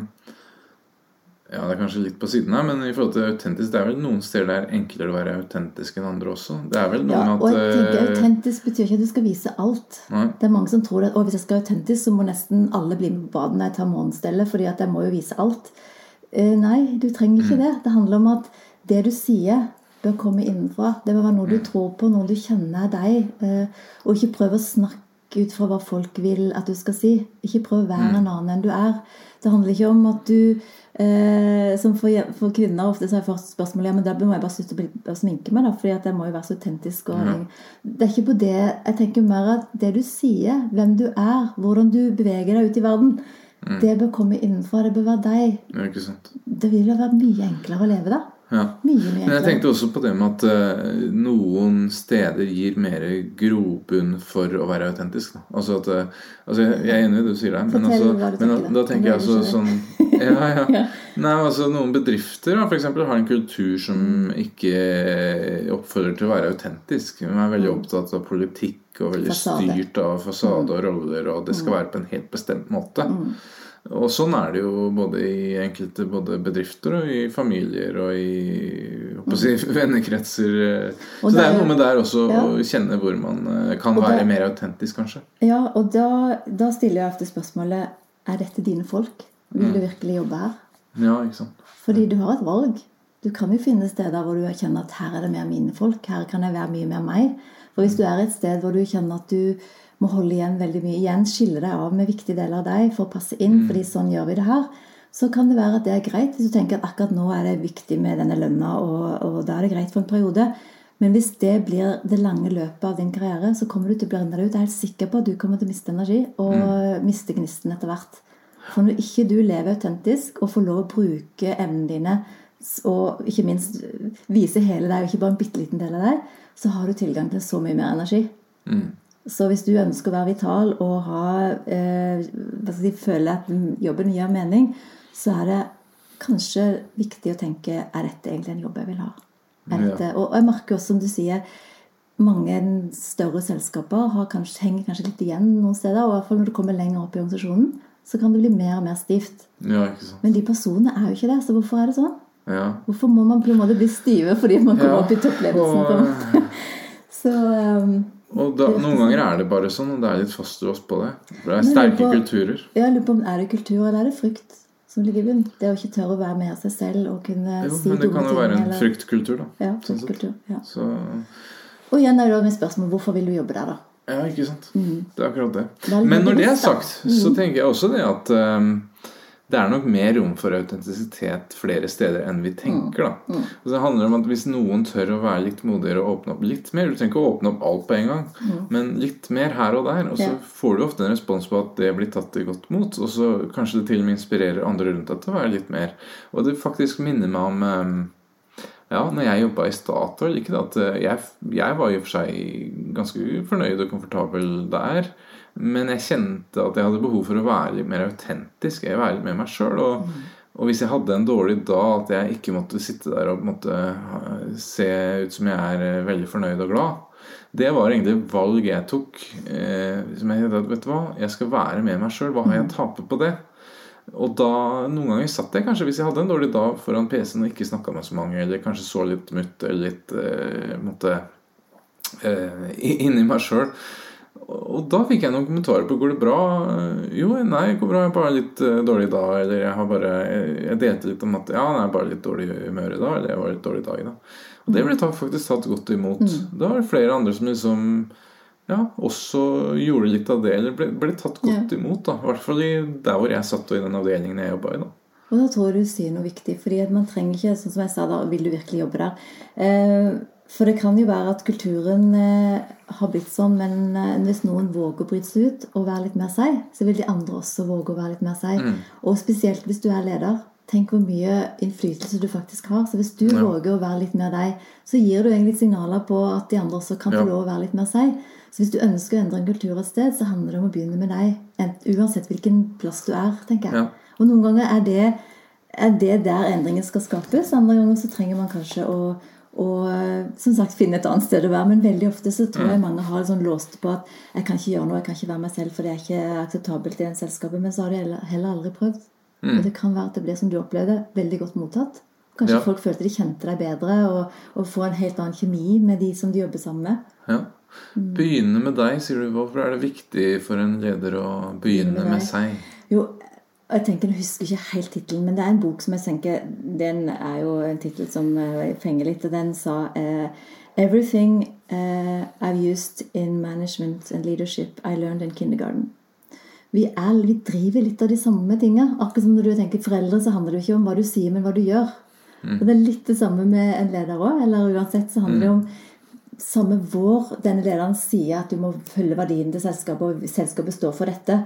Ja, det er kanskje litt på siden her, men i forhold til autentisk, det er vel noen steder det er enklere å være autentisk enn andre også. Det er vel noe Ja, med og at jeg tenker eh, Autentisk betyr ikke at du skal vise alt. Nei. Det er mange som tror at hvis jeg skal være autentisk, så må nesten alle bli med på badet når jeg tar morgenstellet, fordi at jeg må jo vise alt. Nei, du trenger Mm. ikke det. Det handler om at det du sier, bør komme innenfra. Det bør være noe du Mm. tror på, noe du kjenner er deg. eh, Og ikke prøve å snakke ut fra hva folk vil at du skal si. Ikke prøv å Mm. være en annen enn du er. Det handler ikke om at du eh, Som for, for kvinner ofte så har jeg fått spørsmål ja, men da må jeg bare slutte å sminke meg, da, fordi at jeg må jo være så autentisk. Og, Det er ikke på det Jeg tenker mer at det du sier, hvem du er, hvordan du beveger deg ut i verden, det bør komme innenfra. Det bør være deg. sant. Det vil jo være mye enklere å leve da. Ja. Mye, Men jeg tenkte også på det med at eh, noen steder gir mer grobunn for å være autentisk. Altså at, eh, altså jeg er enig i det du sier der, men, altså, men da, da. tenker jeg altså sånn ja, *laughs* ja. Nei, altså Noen bedrifter da, for eksempel, har en kultur som ikke oppfordrer til å være autentisk. De er veldig opptatt av politikk og veldig Mm. Mm. styrt av fasade og roller, og det skal være på en helt bestemt måte. Og sånn er det jo både i enkelte både bedrifter og i familier og i si, *laughs* vennekretser. Mm. Og Så det er noe med der også Ja. å kjenne hvor man eh, kan være mer autentisk, kanskje. Ja, og da, da stiller jeg ofte spørsmålet Er dette dine folk? Vil du virkelig jobbe her? Ja, ikke sant. Fordi du har et valg. Du kan jo finne steder hvor du kjenner at her er det mer mine folk. Her kan jeg være mye mer meg. For hvis du er et sted hvor du kjenner at du må holde igjen veldig mye, igjen skille deg av med viktige deler av deg for å passe inn, fordi sånn gjør vi det her, så kan det være at det er greit hvis du tenker at akkurat nå er det viktig med denne lønna, og, og da er det greit for en periode. Men hvis det blir det lange løpet av din karriere, så kommer du til å brenne deg ut. Jeg er helt sikker på at du kommer til å miste energi og miste gnisten etter hvert. For når ikke du lever autentisk og får lov å bruke evnene dine, og ikke minst vise hele deg, og ikke bare en bitte liten del av deg, så har du tilgang til så mye mer energi. Så hvis du ønsker å være vital og ha, eh, si, føle at jobben gir mening, så er det kanskje viktig å tenke er dette egentlig en jobb jeg vil ha. Ja. og jeg merker også, som du sier, mange større selskaper har kanskje, henger kanskje litt igjen noen steder. Og i hvert fall når du kommer lenger opp i organisasjonen, så kan det bli mer og mer stivt. Ja. Men de personene er jo ikke det, så hvorfor er det sånn? Ja. Hvorfor må man på en måte bli stive fordi man kommer opp i toppledelsen? på en måte? Og, *laughs* Så um, og da, noen ganger er det bare sånn, og det er litt fastlåst på det. Det er sterke på- kulturer. jeg lurer på om er det kultur eller er det frykt som ligger i bunnen? Det å ikke tørre å være med seg selv og kunne Jo, si men det kan jo være en eller- fryktkultur, da. Ja, sånn fryktkultur. Ja. Så Og igjen er det mitt spørsmål hvorfor vil du jobbe der, da? Ja, ikke sant. Det er akkurat det. Det er Men når det er sagt, så tenker jeg også det at um, det er nok mer rom for autentisitet flere steder enn vi tenker. da. Og så handler det om at Hvis noen tør å være litt modigere og åpne opp litt mer Du trenger ikke å åpne opp alt på en gang, men litt mer her og der. Og så Ja. får du ofte en respons på at det blir tatt godt mot. Og så kanskje det til og med inspirerer andre rundt deg til å være litt mer. Og det faktisk minner meg om um, ja, når jeg jobba i Statoil ikke det at eh, jeg, jeg var i og for seg ganske fornøyd og komfortabel der. Men jeg kjente at jeg hadde behov for å være litt mer autentisk. Jeg være litt med meg sjøl. Og, og hvis jeg hadde en dårlig dag, at jeg ikke måtte sitte der og ha- se ut som jeg er eh, veldig fornøyd og glad. Det var egentlig et valg jeg tok. Eh, som jeg tenkte at, vet du hva, jeg skal være med meg sjøl. Hva har jeg å tape på det? Og da, Noen ganger satt jeg kanskje hvis jeg hadde en dårlig dag foran PC-en og ikke snakka med så mange, eller kanskje så litt mutt eller litt eh, måtte, eh, inni meg sjøl. Og da fikk jeg noen kommentarer på går det bra. Jo, nei, det går bra. Jeg er bare litt dårlig dårlig dag. Eller jeg har bare Jeg, delte litt om at ja, jeg er bare litt dårlig i humør i dag. Eller jeg var litt dårlig i dag i dag. Og det ble faktisk tatt godt imot. Da var det flere andre som liksom ja, også gjorde litt av det. Eller ble, ble tatt godt imot. da I hvert fall i, der hvor jeg satt, og i den avdelingen jeg jobba i. da Og da tror jeg du sier noe viktig, fordi man trenger ikke, sånn som jeg sa da, vil du virkelig jobbe der? Eh, for det kan jo være at kulturen eh, har blitt sånn, men eh, hvis noen våger å bryte seg ut og være litt mer seg, så vil de andre også våge å være litt mer seg. Og spesielt hvis du er leder. Tenk hvor mye innflytelse du faktisk har. Så hvis du våger å være litt mer deg, så gir du egentlig signaler på at de andre også kan få Ja. lov å være litt mer seg. Så hvis du ønsker å endre en kultur et sted, så handler det om å begynne med deg. Uansett hvilken plass du er, tenker jeg. Ja. Og noen ganger er det, er det der endringen skal skapes. Andre ganger så trenger man kanskje å, å som sagt, finne et annet sted å være. Men veldig ofte så tror jeg mange har sånn låst på at jeg kan ikke gjøre noe, jeg kan ikke være meg selv, for det er ikke akseptabelt i det selskapet. Men så har de heller, aldri prøvd. Og det kan være at det blir som du opplevde, veldig godt mottatt. Kanskje Ja. folk følte de kjente deg bedre, og, og få en helt annen kjemi med de som de jobber sammen med. Ja. Begynne med deg, sier du. Hvorfor er det viktig for en leder å begynne med med seg? Jo, jeg tenker, jeg husker ikke helt tittelen, men det er en bok som jeg tenker Den er jo en tittel som eh, fenger litt, og den sa eh, Everything eh, I've used in management and leadership I learned in kindergarten. Vi, er, vi driver litt av de samme tinga. Akkurat som når du tenker foreldre, så handler det ikke om hva du sier, men hva du gjør. Og Det er litt det samme med en leder òg. Eller uansett så handler det om samme hvor denne lederen sier at du må følge verdiene til selskapet, og selskapet står for dette.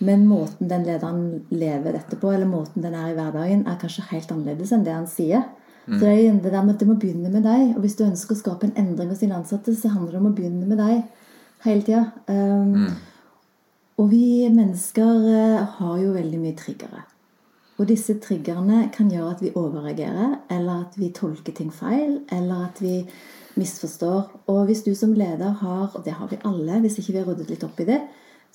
Men måten den lederen lever dette på, eller måten den er i hverdagen, er kanskje helt annerledes enn det han sier. Så det er det der med at det må begynne med deg. Og hvis du ønsker å skape en endring hos dine ansatte, så handler det om å begynne med deg hele tida. Um, Og vi mennesker eh, har jo veldig mye triggere. Og disse triggerne kan gjøre at vi overreagerer, eller at vi tolker ting feil, eller at vi misforstår. Og hvis du som leder har, og det har vi alle, hvis ikke vi har ryddet litt opp i det,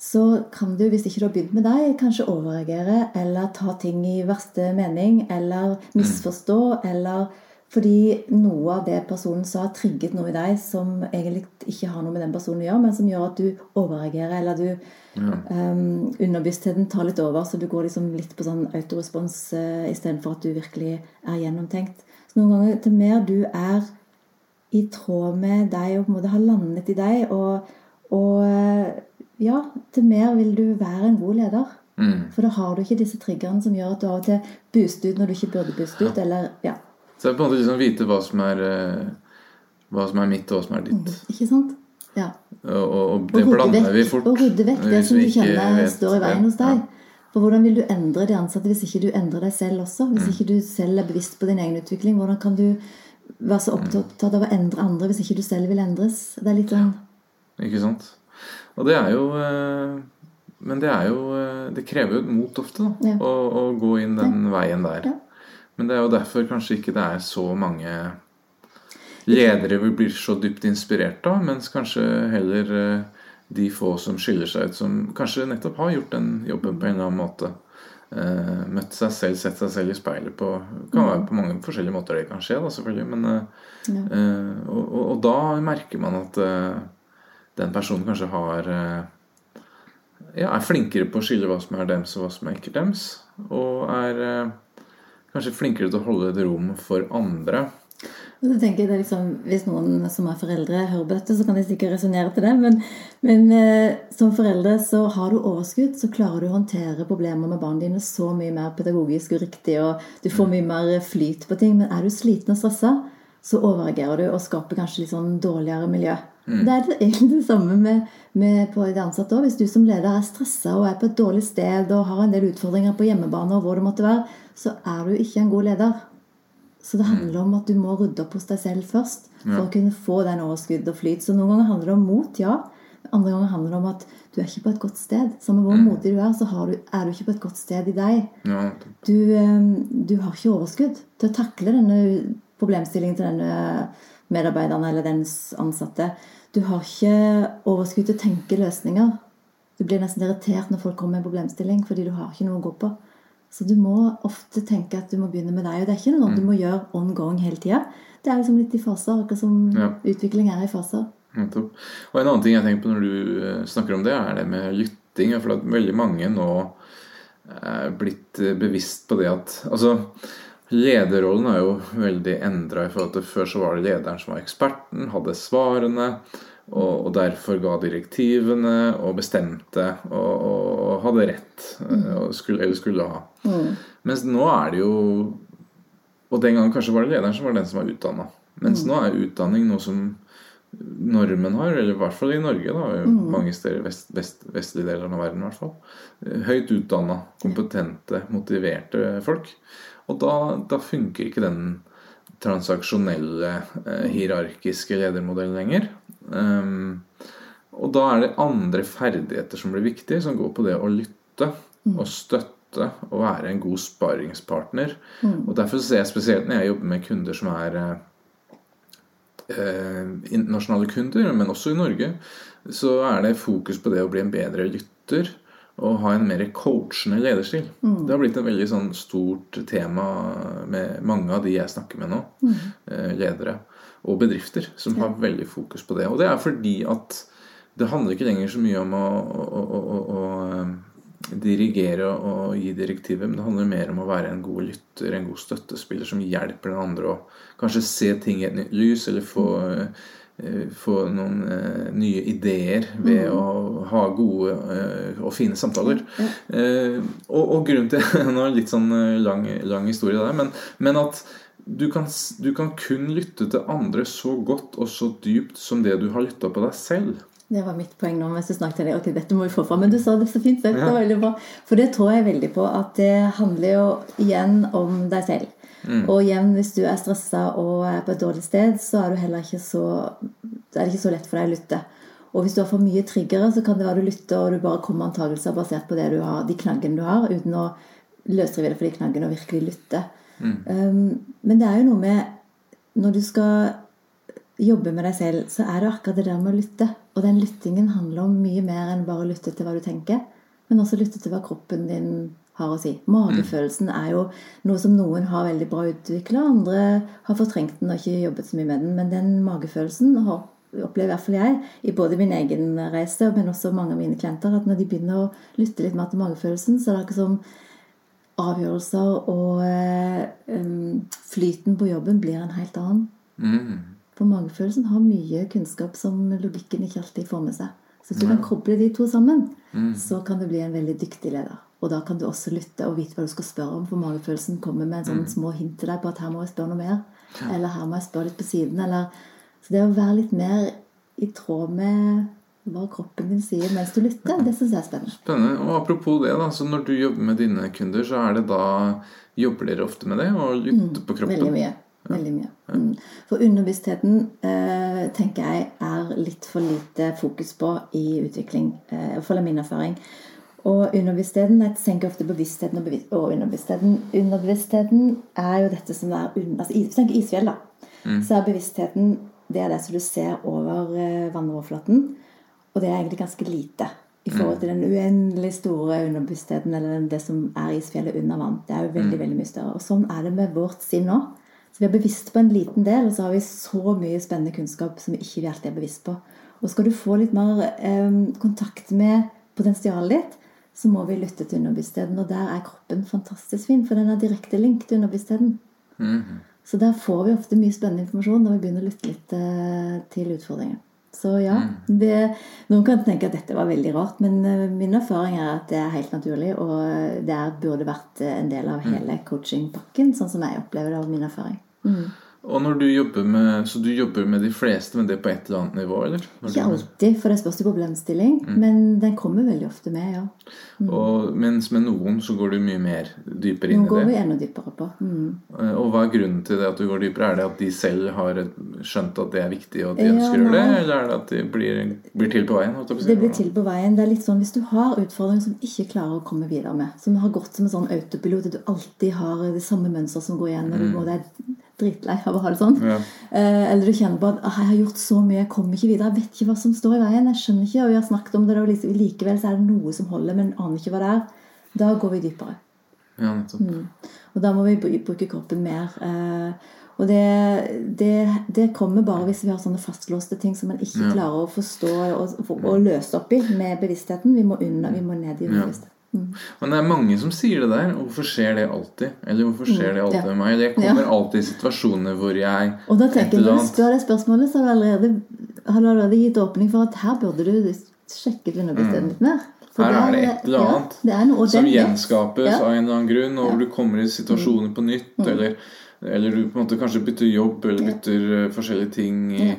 så kan du, hvis ikke du har begynt med deg, kanskje overreagere, eller ta ting i verste mening, eller misforstå, eller fordi noe av det personen sa, trigget noe i deg som egentlig ikke har noe med den personen å gjøre, men som gjør at du overreagerer, eller du um, Underbevisstheten tar litt over, så du går liksom litt på sånn autorespons uh, istedenfor at du virkelig er gjennomtenkt. Så noen ganger, til mer du er i tråd med deg og på en måte har landet i deg, og, og eh, ja, til mer vil du være en god leder. Mm. For da har du ikke disse triggerne som gjør at du av og til booster ut når du ikke burde booste ut. Eller, ja, Så det er på en måte liksom vite hva som er eh, Hva som er mitt, og hva som er ditt. ikke sant? Ja. Og, og, det Og blander vekk, vi fort. og rydde vekk det som du kjenner står i veien hos deg. deg. For hvordan vil du endre de ansatte hvis ikke du endrer deg selv også? Hvis Mm. ikke du selv er bevisst på din egen utvikling, hvordan kan du være så opptatt av å endre andre hvis ikke du selv vil endres? Det er litt sånn Ikke sant? Og det er jo eh, Men det er jo eh, Det krever jo mot ofte, da. Ja. Å, å gå inn den veien der. Ja. Men det er jo derfor kanskje ikke det er så mange ledere vi blir så dypt inspirert av, mens kanskje heller eh, de få som skiller seg ut, som kanskje nettopp har gjort den jobben på en eller annen måte. Møtt seg selv, sett seg selv i speilet på Kan være på mange forskjellige måter det kan skje, da, selvfølgelig. Men, Ja. og, og, og da merker man at den personen kanskje har eh, ja, er flinkere på å skille hva som er dems og hva som er ikke dems. Og er eh, kanskje flinkere til å holde et rom for andre. Og så tenker jeg liksom, Hvis noen som er foreldre hører på dette, så kan de sikkert resonnere til det. Men, men eh, som foreldre så har du overskudd, så klarer du å håndtere problemer med barna dine så mye mer pedagogisk og riktig, og du får mye mer flyt på ting. Men er du sliten og stressa, så overreagerer du og skaper kanskje litt sånn dårligere miljø. Det er det, *laughs* egentlig det samme med, med på de ansatte òg. Hvis du som leder er stressa og er på et dårlig sted og har en del utfordringer på hjemmebane, og hvor det måtte være, så er du ikke en god leder. Så det handler om at du må rydde opp hos deg selv først for å kunne få den overskudd og flyt. Så noen ganger handler det om mot, ja. Andre ganger handler det om at du er ikke på et godt sted. Samme hvor modig du er, så har du, er du ikke på et godt sted i deg. Ja, Du, eh, du har ikke overskudd til å takle denne problemstillingen til denne medarbeideren eller dens ansatte. Du har ikke overskudd til å tenke løsninger. Du blir nesten irritert når folk kommer med en problemstilling fordi du har ikke noe å gå på. Så du må ofte tenke at du må begynne med deg. Og det er ikke noe du må gjøre ongoing hele tida. Det er liksom litt i faser, akkurat som Ja. utvikling er i faser. nettopp. Og en annen ting jeg tenker på når du eh, snakker om det, er det med lytting. For at veldig mange nå er blitt eh, bevisst på det at Altså, lederrollen er jo veldig endra i forhold til før så var det lederen som var eksperten, hadde svarene. Og, og derfor ga direktivene og bestemte og, og hadde rett. eh, Og skulle, eller skulle ha. Mens nå er det jo Og den gangen kanskje var det lederen som var den som var utdanna. Mens nå er utdanning noe som nordmenn har, eller i hvert fall i Norge, da, mange steder i vest, vest, vestlige deler av verden i hvert fall. eh, Høyt utdanna, kompetente, motiverte folk. Og da, da funker ikke den transaksjonelle, eh, hierarkiske ledermodellen lenger. Um, og da er det andre ferdigheter som blir viktige, som går på det å lytte og støtte og være en god sparingspartner. Og Derfor ser jeg spesielt når jeg jobber med kunder som er eh, eh, internasjonale kunder, men også i Norge, så er det fokus på det å bli en bedre lytter å ha en mer coachende lederstil. Det har blitt et veldig sånn stort tema med mange av de jeg snakker med nå. Mm. Ledere og bedrifter som har veldig fokus på det. Og det er fordi at det handler ikke lenger så mye om å, å, å, å, eh, dirigere og gi direktiver, men det handler mer om å være en god lytter, en god støttespiller som hjelper den andre å kanskje se ting i et nytt lys, eller få, eh, få noen eh, nye ideer ved å ha gode eh, og fine samtaler. Eh, og, og grunnen til *laughs* Nå er det litt sånn eh, lang, lang historie der, men, men at du kan, du kan kun lytte til andre så godt og så dypt som det du har lytta på deg selv. Det var mitt poeng nå mens du snakket til deg. Ok, dette må vi få fram. Men du sa det så fint. Det Ja. bra. For det tror jeg veldig på at det handler jo igjen om deg selv. Mm. Og igjen, hvis du er stressa og er på et dårlig sted, så er, så, så er det ikke så lett for deg å lytte. Og hvis du har for mye triggere, så kan det være du lytter og du bare kommer med antakelser basert på det du har, de knaggene du har, uten å løsrive det for de knaggene og virkelig lytte. Um, men det er jo noe med når du skal jobbe med deg selv, så er det akkurat det der med å lytte. Og den lyttingen handler om mye mer enn bare å lytte til hva du tenker, men også lytte til hva kroppen din har å si. Magefølelsen er jo noe som noen har veldig bra utvikla, andre har fortrengt den og ikke jobbet så mye med den. Men den magefølelsen har opplever i hvert fall jeg i både min egen reise, men også mange av mine klienter, at når de begynner å lytte litt mer til magefølelsen, så er det akkurat som avgjørelser og um, flyten på jobben blir en helt annen. Mm. For magefølelsen har mye kunnskap som logikken ikke alltid får med seg. Så hvis du kan koble de to sammen, så kan du bli en veldig dyktig leder. Og da kan du også lytte og vite hva du skal spørre om, for magefølelsen kommer med en sånn små hint til deg på at her må jeg spørre noe mer. Eller her må jeg spørre litt på siden. Eller... Så det å være litt mer i tråd med hva kroppen din sier mens du lytter, det syns jeg er spennende. Spennende. Og apropos det, da, så når du jobber med dine kunder, så er det da Jobber dere ofte med det? Og lytter på kroppen? Veldig mye. Veldig mye. Mm. For underbevisstheten eh, tenker jeg er litt for lite fokus på i utvikling. Eh, I hvert fall er min erfaring. Og underbevisstheten Jeg tenker ofte bevisstheten og, bevis og underbevisstheten. Underbevisstheten er jo dette som er under, altså, tenker isfjell, da, så er bevisstheten det er det som du ser over eh, vannoverflaten. Og det er egentlig ganske lite i forhold til den uendelig store underbevisstheten eller det som er isfjellet under vann. Det er jo veldig, veldig mye større. Og sånn er det med vårt sinn nå. Så vi er bevisst på en liten del, og så har vi så mye spennende kunnskap som vi ikke alltid er bevisst på. Og skal du få litt mer eh, kontakt med potensialet ditt, så må vi lytte til underbevisstheten. Og der er kroppen fantastisk fin, for den er direkte link til underbevisstheten. Mhm. Så der får vi ofte mye spennende informasjon når vi begynner å lytte litt uh, til utfordringen. Så ja, det, Noen kan tenke at dette var veldig rart, men eh, min erfaring er at det er helt naturlig. Og det er, burde vært eh, en del av hele coachingpakken, sånn som jeg opplever det av min erfaring. Mm. Og når du jobber med Så du jobber med de fleste, men det på et eller annet nivå, eller? Ikke alltid, for det spørs jo problemstilling, men den kommer veldig ofte med, ja. Og mens med noen så går du mye mer dypere inn i Nå Noen går vi enda dypere på. Mm. Eh, Og hva er grunnen til det at du går dypere? Er det at de selv har skjønt at det er viktig, og at de Ja, ønsker å gjøre det? Eller er det at de blir, blir til på veien? Det blir til på veien. Det er litt sånn Hvis du har utfordringer som du ikke klarer å komme videre med, som har gått som en sånn autopilot, at du alltid har det samme mønster som går igjen, og du går deg dritlei av å ha det sånn, Ja. eh, eller du kjenner på at ah, 'jeg har gjort så mye, jeg kommer ikke videre', jeg vet ikke hva som står i veien, jeg skjønner ikke, og vi har snakket om det, og liksom, likevel så er det noe som holder, men aner ikke hva det er, da går vi dypere. ja, nettopp. Mm. Og da må vi bruke kroppen mer. eh, Og det, det, det kommer bare hvis vi har sånne fastlåste ting som man ikke klarer å forstå og, og, og løse opp i med bevisstheten. Vi må, unna, vi må ned i underbevisstheten. Mm. Men det er mange som sier det der. Hvorfor skjer det alltid? Eller hvorfor skjer det alltid Mm, ja. med meg? Det kommer alltid i situasjoner hvor jeg Og da tenker jeg, Når du spør det spørsmålet, så har du allerede, har du allerede gitt åpning for at her burde du sjekket underbevisstheten litt mer. For Mm. Her er det et eller ja, annet det er noe, som gjenskapes Ja. Mm. av en eller annen grunn, og hvor du kommer i situasjoner på nytt, eller, eller du på en måte kanskje bytter jobb, eller bytter eh, forskjellige ting i,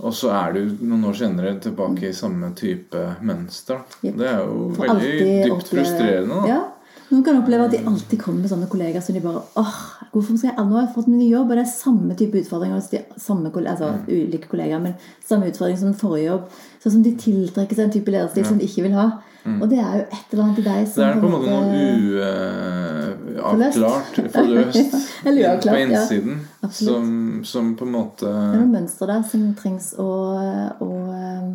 Og så er du noen år senere tilbake i samme type mønster. Yep. Det er jo For veldig dypt oppleve- frustrerende. Da. Ja. Noen kan oppleve at de alltid kommer med sånne kollegaer som de bare åh, hvorfor skal jeg, Nå har jeg fått min ny jobb, og det er samme type utfordringer hos de samme altså, Mm. ulike kollegaer, men samme utfordring som den forrige jobb. Sånn som de tiltrekker seg en type lederstil som de ikke vil ha. Og det er jo et eller annet i deg som Det er på en måte noe Forløst. Uavklart, forløst *laughs* Eller uavklart, på innsiden, Ja, som, som på en måte Det er noen mønstre der som trengs å, å eh,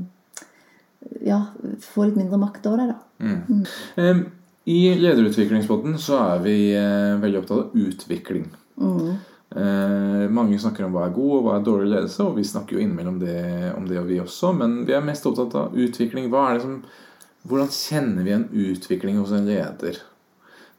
ja, få litt mindre makt over det. da. Mm. Mm. I lederutviklingsbåten så er vi uh, veldig opptatt av utvikling. Mm. Eh, mange snakker om hva er god og hva er dårlig ledelse, og vi snakker jo innimellom det, om det og vi også, men vi er mest opptatt av utvikling. Hva er det som, hvordan kjenner vi en utvikling hos en leder?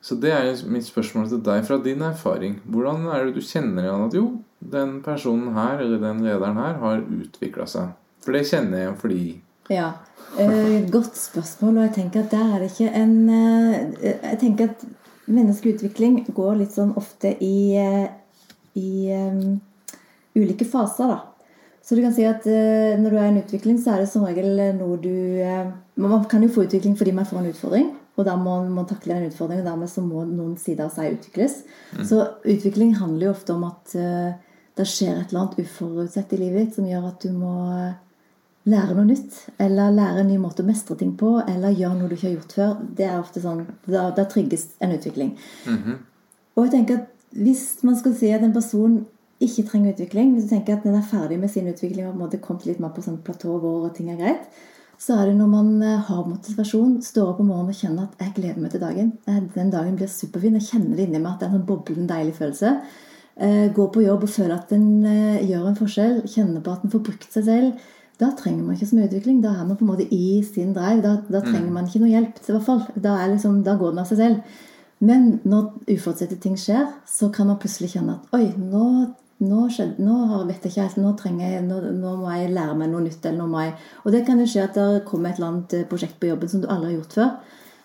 Så det er mitt spørsmål til deg fra din erfaring. Hvordan er det du kjenner igjen at jo, den personen her eller den lederen her har utvikla seg? For det kjenner jeg fordi Ja. Eh, godt spørsmål. Og jeg tenker at der er det ikke en eh, Jeg tenker at menneskeutvikling går litt sånn ofte i, eh, i um, ulike faser, da. Så du kan si at eh, når du er i en utvikling, så er det som regel noe du Man kan jo få utvikling fordi man får en utfordring. Og da må man takle den utfordringen, og dermed så må noen sider av seg utvikles. Mm. Så utvikling handler jo ofte om at uh, det skjer et eller annet uforutsett i livet ditt som gjør at du må lære noe nytt. Eller lære en ny måte å mestre ting på. Eller gjøre noe du ikke har gjort før. Det er ofte sånn, Da, da trigges en utvikling. Mm -hmm. Og jeg tenker at hvis man skal si at en person ikke trenger utvikling, hvis du tenker at den er ferdig med sin utvikling og på en måte kommet litt mer på sånn platå hvor ting er greit, så er det når man har motivasjon, står opp om morgenen og kjenner at 'jeg gleder meg til dagen'. Den dagen blir superfin. Jeg kjenner det inni meg at det er en boblende deilig følelse. Gå på jobb og føle at den gjør en forskjell. Kjenne på at den får brukt seg selv da trenger man ikke så mye utvikling. Da er man på en måte i sin drive. Da, da trenger mm. man ikke noe hjelp. i hvert fall. Da, liksom, da, går den av seg selv. Men når uforutsette ting skjer, så kan man plutselig kjenne at oi, nå, nå, skjedde, nå vet jeg ikke helt, nå, jeg, nå, nå, må jeg lære meg noe nytt. eller nå må jeg... Og det kan jo skje at det kommer et eller annet eh, prosjekt på jobben som du aldri har gjort før.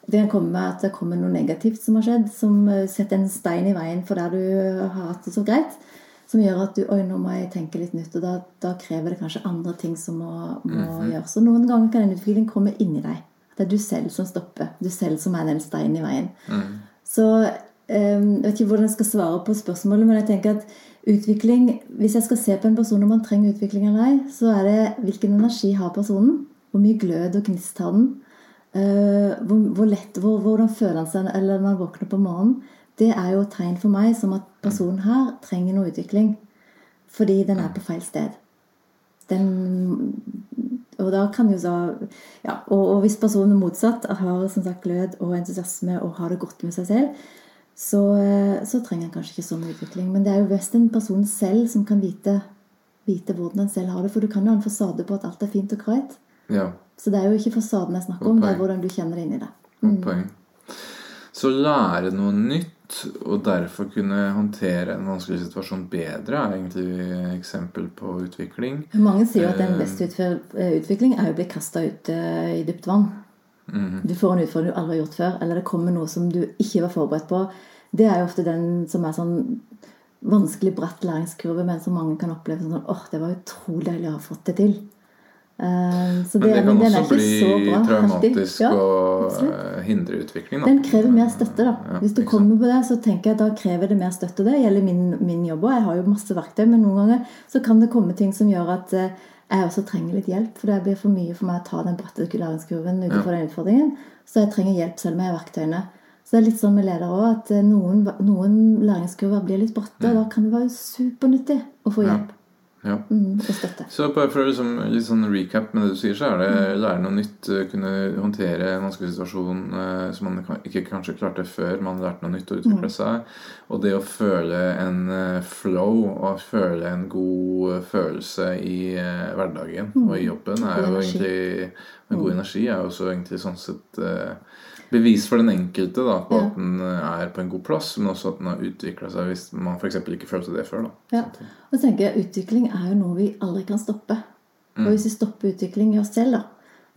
Det kan komme at det kommer noe negativt som har skjedd, som eh, setter en stein i veien for der du har hatt det så greit som gjør at du Oi, nå må jeg tenke litt nytt. Og da, da krever det kanskje andre ting som må, må mm -hmm. gjøres. Og noen ganger kan den utviklingen komme inni deg. Det er du selv som stopper. Du selv som er den steinen i veien. Mm. Så um, Jeg vet ikke hvordan jeg skal svare på spørsmålet, men jeg tenker at utvikling Hvis jeg skal se på en person om man trenger utvikling eller ei, så er det hvilken energi har personen? Hvor mye glød og gnist har den? Uh, hvor, hvor, lett, hvor, hvordan føler han seg eller når han våkner på morgenen? det er jo et tegn for meg som at personen her trenger noe utvikling. Fordi den er på feil sted. Den, og da kan jo så ja, og, og, hvis personen er motsatt, har som sagt glød og entusiasme og har det godt med seg selv, så, så trenger en kanskje ikke sånn utvikling. Men det er jo best en person selv som kan vite, vite hvordan en selv har det. For du kan jo ha en fasade på at alt er fint og greit. Ja. Så det er jo ikke fasaden jeg snakker om, det er hvordan du kjenner det inni deg. Mm. Så lære noe nytt og derfor kunne håndtere en vanskelig situasjon bedre, er egentlig eksempel på utvikling. Mange sier at den eh, beste eh, utvikling er å bli kasta ut eh, i dypt vann. Mm. Du får en utfordring du aldri har gjort før, eller det kommer noe som du ikke var forberedt på. Det er jo ofte den som er sånn vanskelig bratt læringskurve, men som mange kan oppleve som sånn åh, det var utrolig deilig å ha fått det til. Uh, det, men det kan men også bli traumatisk ja, og absolutt. hindre utvikling. Da. Den krever mer støtte. da. Ja, Hvis du kommer på det, så tenker jeg at da krever det mer støtte. Det gjelder min, min jobb òg. Jeg har jo masse verktøy, men noen ganger så kan det komme ting som gjør at uh, jeg også trenger litt hjelp. For det blir for mye for meg å ta den bratte læringskurven utenfor ja. den utfordringen. Så jeg trenger hjelp selv med verktøyene. Så det er litt sånn med ledere òg, at eh, noen, noen læringskurver blir litt bratte. Mm. Og da kan det være supernyttig å få hjelp. Ja. Mm. Så bare for liksom, litt sånn recap med det du sier, så er det mm. lære noe nytt. Eh, kunne håndtere en vanskelig situasjon eh, som man ikke kanskje klarte før man lærte noe nytt å utvikle mm. seg. Og det å føle en uh, flow og føle en god uh, følelse i eh, hverdagen mm. og i jobben er jo egentlig En god mm. energi er jo også egentlig sånn sett bevis for den enkelte da, på ja. at den eh, er på en god plass, men også at den har utvikla seg hvis man f.eks. ikke følte det før. Da. Ja. Og så tenker jeg, Utvikling er jo noe vi aldri kan stoppe. Og hvis vi stopper utvikling i oss selv, da,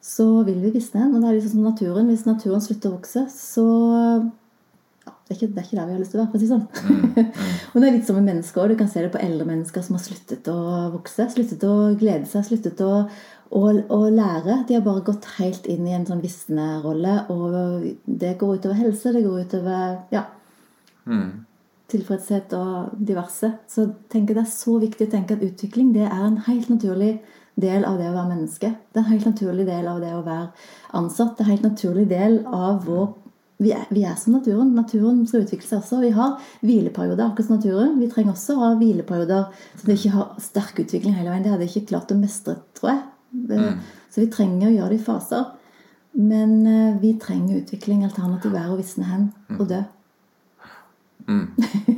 så vil vi visne. Og det er liksom som naturen. Hvis naturen slutter å vokse, så ja, det, er ikke, det er ikke der vi har lyst til å være. for å si sånn. Mm. Mm. *laughs* og det er litt som med mennesker. Du kan se det på eldre mennesker som har sluttet å vokse. Sluttet å glede seg. Sluttet å, og, og, lære. De har bare gått helt inn i en sånn visnerolle. Og det går utover helse, det går utover ja, mm. tilfredshet og diverse. Så tenker det er så viktig å tenke at utvikling det er en helt naturlig del av det å være menneske. Det er en helt naturlig del av det å være ansatt. Det er en helt naturlig del av vår vi er, vi er, som naturen. Naturen skal utvikle seg også. Vi har hvileperioder, akkurat som naturen. Vi trenger også å ha hvileperioder så vi ikke har sterk utvikling hele veien. Det hadde jeg ikke klart å mestre, tror jeg. Eh, Så vi trenger å gjøre det i faser. Men eh, vi trenger utvikling. Alternativ er å visne hen og dø. Mm.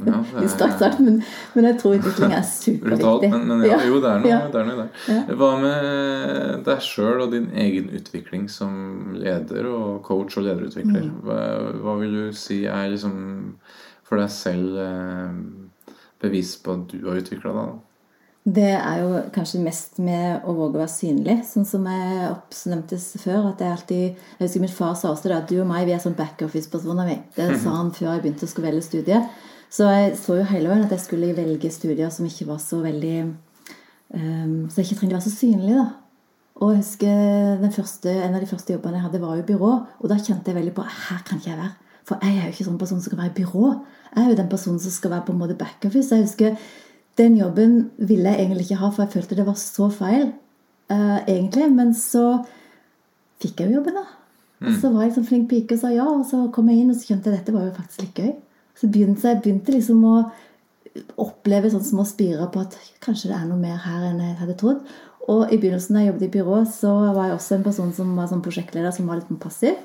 Ja, *laughs* det er sterkt sagt, men, men jeg tror utvikling er superviktig. Men, men ja, jo, det er noe, det er noe der. Hva med deg sjøl og din egen utvikling som leder og coach og lederutvikler? Mm. Hva, hva vil du si er liksom for deg selv eh, bevis på at du har utvikla deg? da? Det er jo kanskje mest med å våge å være synlig. Sånn som jeg oppnevnte før. at jeg alltid, jeg husker Min far sa også det at du og meg vi er sånn backoffice-personer. Det sa han før jeg begynte å skulle velge studie. Så jeg så jo hele veien at jeg skulle velge studier som ikke var så veldig um, Så jeg ikke trengte å være så synlig. da. Og jeg husker den første, En av de første jobbene jeg hadde, var jo byrå. Og da kjente jeg veldig på her kan ikke jeg være. For jeg er jo ikke sånn person som kan være i byrå. Jeg er jo den personen som skal være på en måte backoffice. Jeg husker den jobben ville jeg egentlig ikke ha, for jeg følte det var så feil. Uh, egentlig. Men så fikk jeg jo jobben, da. Og så var jeg sånn flink pike og sa ja. Og så kom jeg inn, og så skjønte jeg at dette var jo faktisk litt gøy. Så begynte jeg begynte liksom å oppleve sånne små spirer på at kanskje det er noe mer her enn jeg hadde trodd. Og i begynnelsen da jeg jobbet i byrå, så var jeg også en person som var sånn prosjektleder som var litt passiv.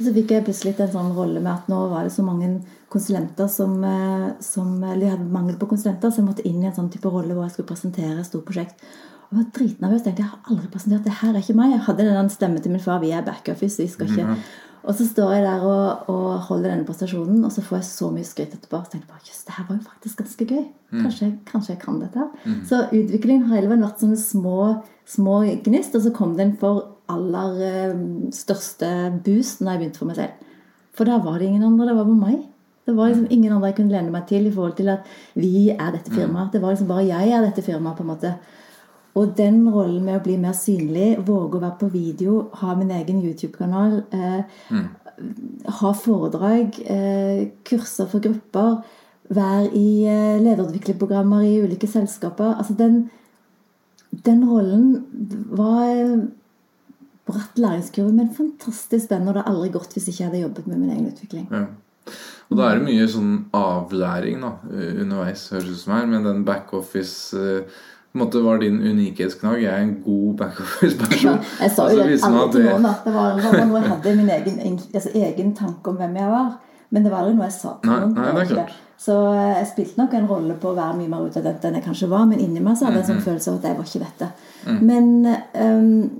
Og så fikk jeg plutselig en sånn rolle med at nå var det så mange konsulenter som, eh, som Eller hadde mangel på konsulenter, så jeg måtte inn i en sånn type rolle hvor jeg skulle presentere et stort prosjekt. Og jeg var dritnervøs. tenkte jeg har aldri presentert det her er ikke meg. Jeg hadde den stemmen til min far. Vi er backoffice. vi skal ikke... Og så står jeg der og, og holder denne prestasjonen, og så får jeg så mye skryt etterpå. Så tenkte jeg bare, jøss, det her var jo faktisk ganske gøy. Kanskje, kanskje jeg kan dette her. Så utviklingen har hele veien vært sånne små, små gnist, og så kom den for aller eh, største boost når jeg begynte for meg selv. For da var det ingen andre, det var bare meg. Det var liksom ingen andre jeg kunne lene meg til i forhold til at vi er dette firmaet. Det var liksom bare jeg er dette firmaet, på en måte. Og den rollen med å bli mer synlig, våge å være på video, ha min egen YouTube-kanal, eh, ha foredrag, eh, kurser for grupper, være i eh, lederutviklerprogrammer i ulike selskaper Altså den, den rollen var eh, bratt læringskurve, men fantastisk spennende. Og det hadde aldri gått hvis ikke jeg hadde jobbet med min egen utvikling. Ja. Og da er det mye sånn avlæring da, underveis, høres det ut som her. Men den backoffice eh, på en måte var din unikhetsknagg. Jeg er en god backoffice-person. *laughs* Ja, Jeg sa jo det aldri til noen. Det var, det var noe jeg hadde i min egen, altså, egen tanke om hvem jeg var. Men det var aldri noe jeg sa til Nei, noen. nei, det er klart. Så eh, jeg spilte nok en rolle på å være mye mer utadvendt enn jeg kanskje var. Men inni meg så hadde jeg en Mhm. sånn følelse av at jeg var ikke dette. Mm. Men ehm,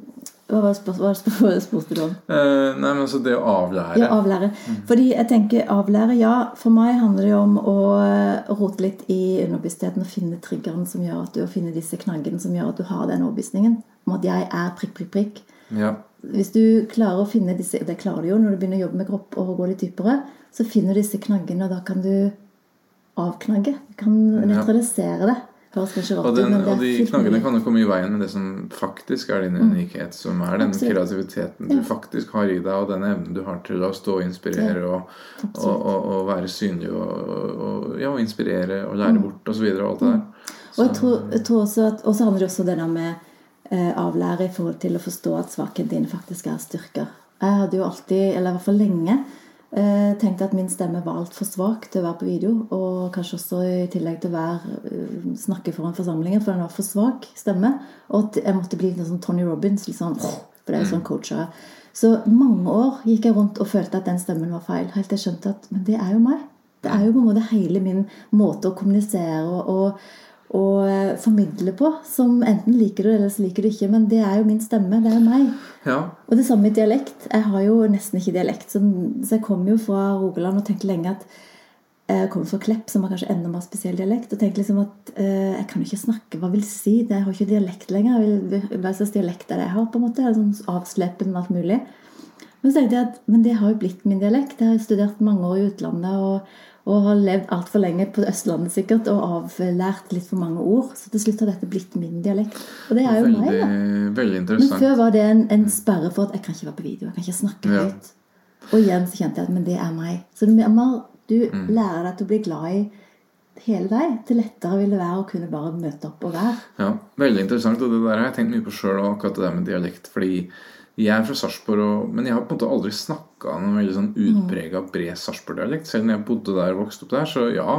hva var spørsmålet spør- du om? Eh, nei, men altså det å avlære. Ja, avlære. Fordi jeg tenker avlære, ja. For meg handler det om å eh, rote litt i underbevisstheten og finne triggeren som gjør at du og finne disse knaggene som gjør at du har den overbevisningen om at jeg er prikk, prikk, prikk. Ja. Hvis du klarer å finne disse Det klarer du jo når du begynner å jobbe med kropp og gå litt dypere. Så finner du disse knaggene, og da kan du avknagge. Du kan nøytralisere det. Og, den, og de knaggene kan jo komme i veien med det som faktisk er din unikhet. Som er den Absolutt. kreativiteten du Ja. faktisk har i deg, og den evnen du har til å stå og inspirere og, og, og, være synlig og, ja, inspirere og lære bort osv. Og, alt det der. Mm. Og jeg tror, jeg tror også at, og så handler det også det der med eh, avlære i forhold til å forstå at svakhetene dine faktisk er styrker. Jeg hadde jo alltid, eller i hvert fall lenge, eh, tenkte at min stemme var altfor svak til å være på video. Og kanskje også i tillegg til å være, eh, snakke foran forsamlingen, for den var for svak stemme. Og at jeg måtte bli litt sånn Tony Robins, litt sånn, for det er jo sånn coacher er. Så mange år gikk jeg rundt og følte at den stemmen var feil. Helt til jeg skjønte at men det er jo meg. Det er jo på en måte hele min måte å kommunisere og, og, og eh, formidle på. Som enten liker du eller så liker du ikke. Men det er jo min stemme. Det er jo meg. Ja. Og det samme med dialekt. Jeg har jo nesten ikke dialekt. Så, jeg kom jo fra Rogaland og tenkte lenge at jeg kommer fra Klepp, som har kanskje enda mer spesiell dialekt. Og tenkte liksom at eh, jeg kan jo ikke snakke. Hva vil si? Jeg har ikke dialekt lenger. Hva slags dialekt er det jeg har? på en måte? Sånn avslepen og alt mulig. Men så tenkte jeg at men det har jo blitt min dialekt. Jeg har studert mange år i utlandet og, og har levd altfor lenge på Østlandet sikkert og avlært litt for mange ord. Så til slutt har dette blitt min dialekt. Og det er jo meg, da. veldig interessant. Men før var det en, en sperre for at jeg kan ikke være på video. Jeg kan ikke snakke Ja. høyt. Og igjen så kjente jeg at men det er meg. Så du, du Mm. lærer deg til å bli glad i hele deg, til lettere vil det være å kunne bare møte opp og være. Ja, Veldig interessant. Og det der har jeg tenkt mye på sjøl, akkurat det der med dialekt. Fordi Jeg er fra Sarpsborg, men jeg har på en måte aldri snakka noen veldig sånn utprega bred Sarpsborg-dialekt. Selv når jeg bodde der og vokste opp der, så ja,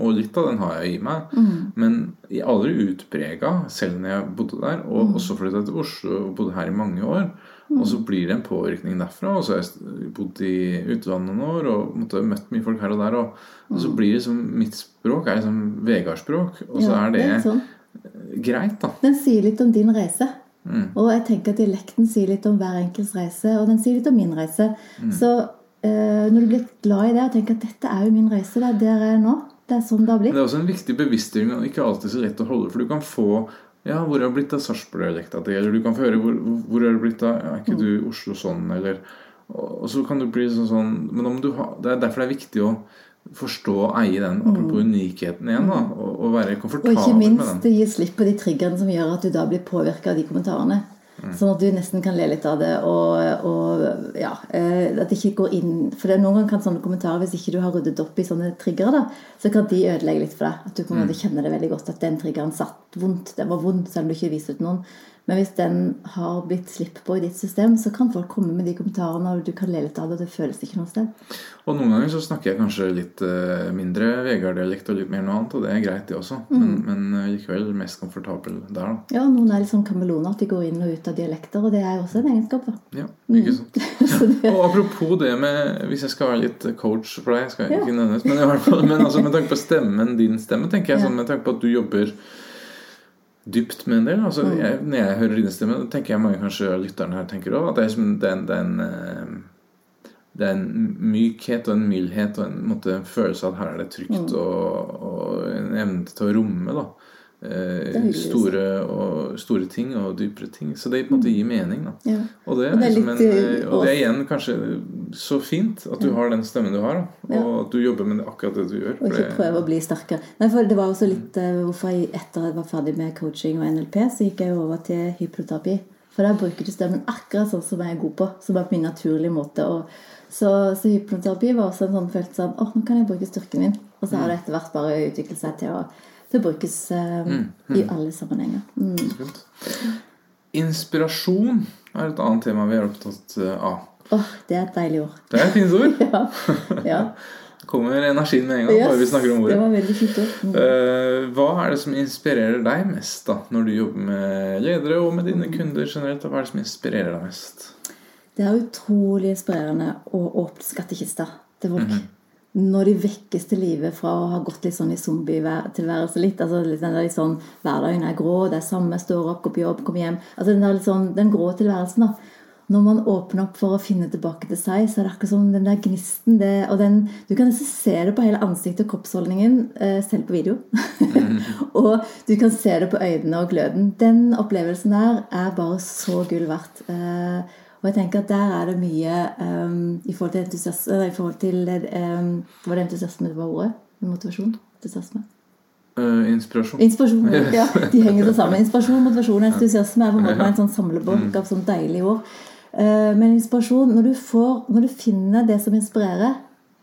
og litt av den har jeg i meg. Men jeg er aldri utprega, selv når jeg bodde der. Og også flytta til Oslo og bodde her i mange år. Og så blir det en påvirkning derfra. Og så har jeg bodd i utlandet noen år og måtte, møtt mye folk her og der. Og, og så blir liksom mitt språk er liksom Vegard-språk, og så Ja, er det er sånn. greit, da. Den sier litt om din reise. Mm. Og jeg tenker at dialekten sier litt om hver enkelts reise, og den sier litt om min reise. Mm. Så eh, når du blir glad i det og tenker at dette er jo min reise, det er der jeg er nå, det er sånn det har Men blitt. det er også en viktig bevisstgjøring og ikke alltid så lett å holde. For du kan få ja, hvor er det blitt av Sarpsborg-dialekta di? Eller du kan få høre hvor, hvor er det blitt av Er ikke du Oslo sånn? Eller Og og så kan du bli sånn sånn Men om du ha Det er derfor det er viktig å forstå og eie den apropos unikheten igjen. da Og, og være Og ikke minst gi slipp på de triggerne som gjør at du da blir påvirka av de kommentarene. Mm. Sånn at du nesten kan le litt av det. Og, og ja, eh, at det ikke går inn For det, noen ganger kan sånne kommentarer, hvis ikke du har ryddet opp i sånne triggere, da, så kan de ødelegge litt for deg. At du på en Mm. måte kjenner det veldig godt at den triggeren satt vondt. Den var vond, selv om du ikke viser ut noen. Men hvis den har blitt slipp på i ditt system, så kan folk komme med de kommentarene, og du kan le litt av det, og det føles ikke noe sted. Og noen ganger så snakker jeg kanskje litt eh, mindre Vegard-dialekt og litt mer noe annet, og det er greit, det også. Mm. Men, men eh, likevel mest komfortabel der, da. Ja, noen er litt sånn kameleoner, at de går inn og ut av dialekter, og det er jo også en egenskap, da. Ja, Mm. ikke sant. *laughs* Så det, Og apropos det med Hvis jeg skal være litt coach for deg, skal jeg Ja. ikke nevnes, men i hvert fall Men altså med tanke på stemmen, din stemme, tenker jeg Ja. sånn med tanke på at du jobber dypt med en del. Altså, Mm. jeg, når jeg hører din stemme, tenker jeg mange kanskje lytterne her tenker også, at det er, liksom, det er, en, det er en eh, det er en mykhet og en mildhet og en, måte, en følelse av at her er det trygt Mm. og, og en evne til å romme da. Eh, store, og, store ting og dypere ting. Så det på en måte gir mening. ja. og det, Og det liksom en, eh, og det er eh, igjen kanskje så fint at du har den stemmen du har. Og at du jobber med akkurat det du gjør. Og ikke prøve å bli sterkere. Nei, Det var også litt eh, hvorfor jeg etter jeg var ferdig med coaching og NLP, så gikk jeg over til hypnoterapi. For der bruker du stemmen akkurat sånn som jeg er god på. Som er på min naturlige måte. Så, så hypnoterapi var også en sånn følelse av åh, nå kan jeg bruke styrken min. Og så har det etter hvert bare utviklet seg til å, å brukes eh, i alle sammenhenger. Mm. Inspirasjon er et annet tema vi er opptatt eh, av. Åh, det er et deilig ord. Det er et fint ord. *laughs* Ja. ja. *laughs* Kommer energien med en gang bare vi snakker om ordet. det var veldig fint ord. Mm. Eh, hva er det som inspirerer deg mest da når du jobber med ledere og med dine kunder generelt? Hva er det som inspirerer deg mest? Det er utrolig inspirerende å åpne skattkista til folk. Når de vekkes til live fra å ha gått litt sånn i zombietilværelse litt. altså den der litt sånn, Hverdagen er grå, det er samme, står opp, går på jobb, kommer hjem. altså Den der litt sånn, den grå tilværelsen. da. Når man åpner opp for å finne tilbake til seg, så er det akkurat som den der gnisten det, og den, Du kan nesten se det på hele ansiktet og kroppsholdningen, eh, selv på video. *laughs* og du kan se det på øynene og gløden. Den opplevelsen der er bare så gull verdt. Eh, og jeg tenker at der er det mye um, i forhold til entusiasme I forhold til um, Var det entusiasme det var ordet? Motivasjon? Entusiasme? Uh, inspirasjon. Inspirasjon. *laughs* Ja, de henger så sammen. Inspirasjon, motivasjon og entusiasme er på en måte en sånn samlebolk av sånn deilige ord. Uh, Men inspirasjon Når du, får, når du finner det som inspirerer,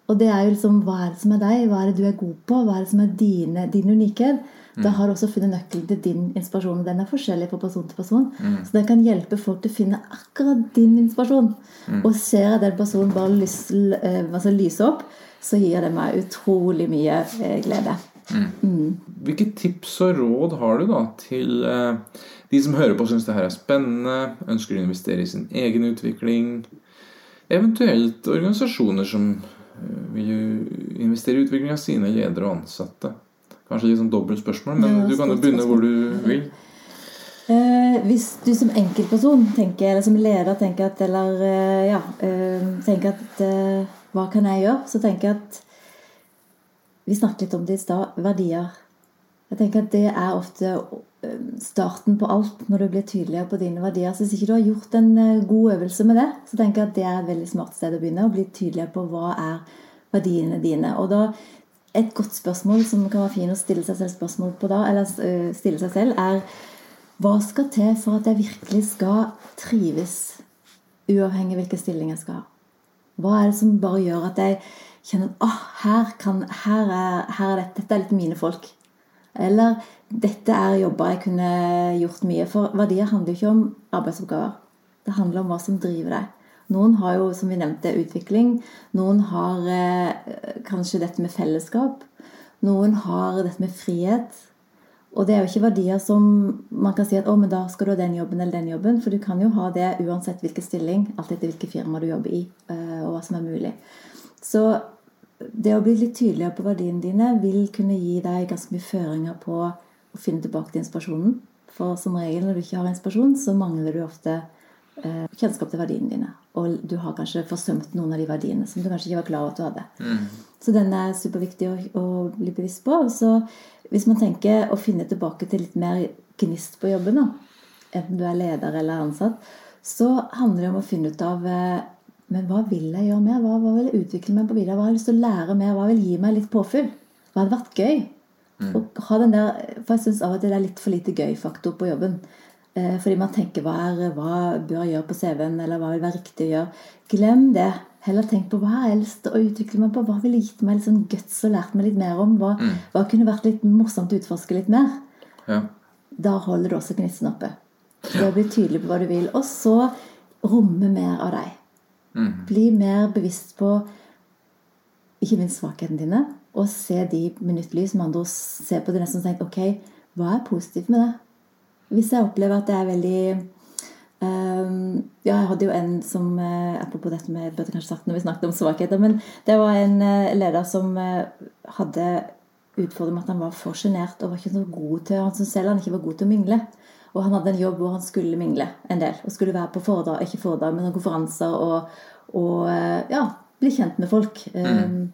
og det er jo liksom hva er det som er deg, hva er det du er god på, hva er det som er dine, din unikhet, da har du også funnet nøkkelen til din inspirasjon. Den er forskjellig fra person til person. Så den kan hjelpe folk til å finne akkurat din inspirasjon. Og ser jeg den personen bare lyse, eh, altså lyse opp, så gir det meg utrolig mye eh, glede. Hvilke tips og råd har du da til eh, de som hører på og syns det her er spennende, ønsker å investere i sin egen utvikling, eventuelt organisasjoner som vil investere i utvikling av sine ledere og ansatte? Kanskje litt sånn dobbelt spørsmål, men Ja, du kan jo begynne hvor du vil. Eh, hvis du som enkeltperson tenker, eller som leder tenker at Eller eh, ja, eh, tenker at eh, Hva kan jeg gjøre? Så tenker jeg at Vi snakket litt om det i stad. Verdier. Jeg tenker at det er ofte starten på alt når du blir tydeligere på dine verdier. Så hvis ikke du har gjort en god øvelse med det, så tenker jeg at det er et veldig smart sted å begynne. Å bli tydeligere på hva er verdiene dine. Og da et godt spørsmål som kan være fint å stille seg selv spørsmål på da, eller eh, stille seg selv, er hva skal til for at jeg virkelig skal trives, uavhengig av hvilken stilling jeg skal ha? Hva er det som bare gjør at jeg kjenner at oh, her, her, er, her er dette, dette er litt mine folk? Eller dette er jobber jeg kunne gjort mye for. Verdier handler jo ikke om arbeidsoppgaver. Det handler om hva som driver deg. Noen har jo, som vi nevnte, utvikling. Noen har eh, kanskje dette med fellesskap. Noen har dette med frihet. Og det er jo ikke verdier som man kan si at å, men da skal du ha den jobben eller den jobben. For du kan jo ha det uansett hvilken stilling, alt etter hvilket firma du jobber i, eh, og hva som er mulig. Så det å bli litt tydeligere på verdiene dine vil kunne gi deg ganske mye føringer på å finne tilbake til inspirasjonen. For som regel når du ikke har inspirasjon, så mangler du ofte kjennskap til verdiene dine. Og du har kanskje forsømt noen av de verdiene som du kanskje ikke var klar over at du hadde. Mm. Så den er superviktig å, å bli bevisst på. Så hvis man tenker å finne tilbake til litt mer gnist på jobben, da, enten du er leder eller ansatt, så handler det om å finne ut av eh, men hva vil jeg gjøre mer? Hva, hva vil jeg utvikle meg på videre? Hva har jeg lyst til å lære mer? Hva vil gi meg litt påfyll? Hva hadde vært gøy? Og ha den der, for jeg syns av og til det er litt for lite gøy-faktor på jobben. Eh, fordi man tenker hva, er, hva bør jeg gjøre på CV-en, eller hva vil være riktig å gjøre? Glem det. Heller tenk på hva har jeg lyst til å utvikle meg på. Hva ville gitt meg litt sånn guts og lært meg litt mer om? Hva, hva kunne vært litt morsomt å utforske litt mer? Ja. Da holder du også gnisten oppe. Det å bli tydelig på hva du vil. Og så romme mer av deg. Bli mer bevisst på ikke minst svakhetene dine, og se de minuttlys med andre ord. Se på det nesten og tenke ok, hva er positivt med det? Hvis jeg opplever at det er veldig ehm, Ja, jeg hadde jo en som uh, Apropos dette med burde kanskje sagt når vi snakket om svakheter, men det var en uh, leder som uh, hadde utfordring med at han var for sjenert og var ikke så god til Han syntes selv han ikke var god til å mingle. Og han hadde en jobb hvor han skulle mingle en del. Og skulle være på foredrag, ikke foredrag, men noen konferanser og, og ja, bli kjent med folk. Um,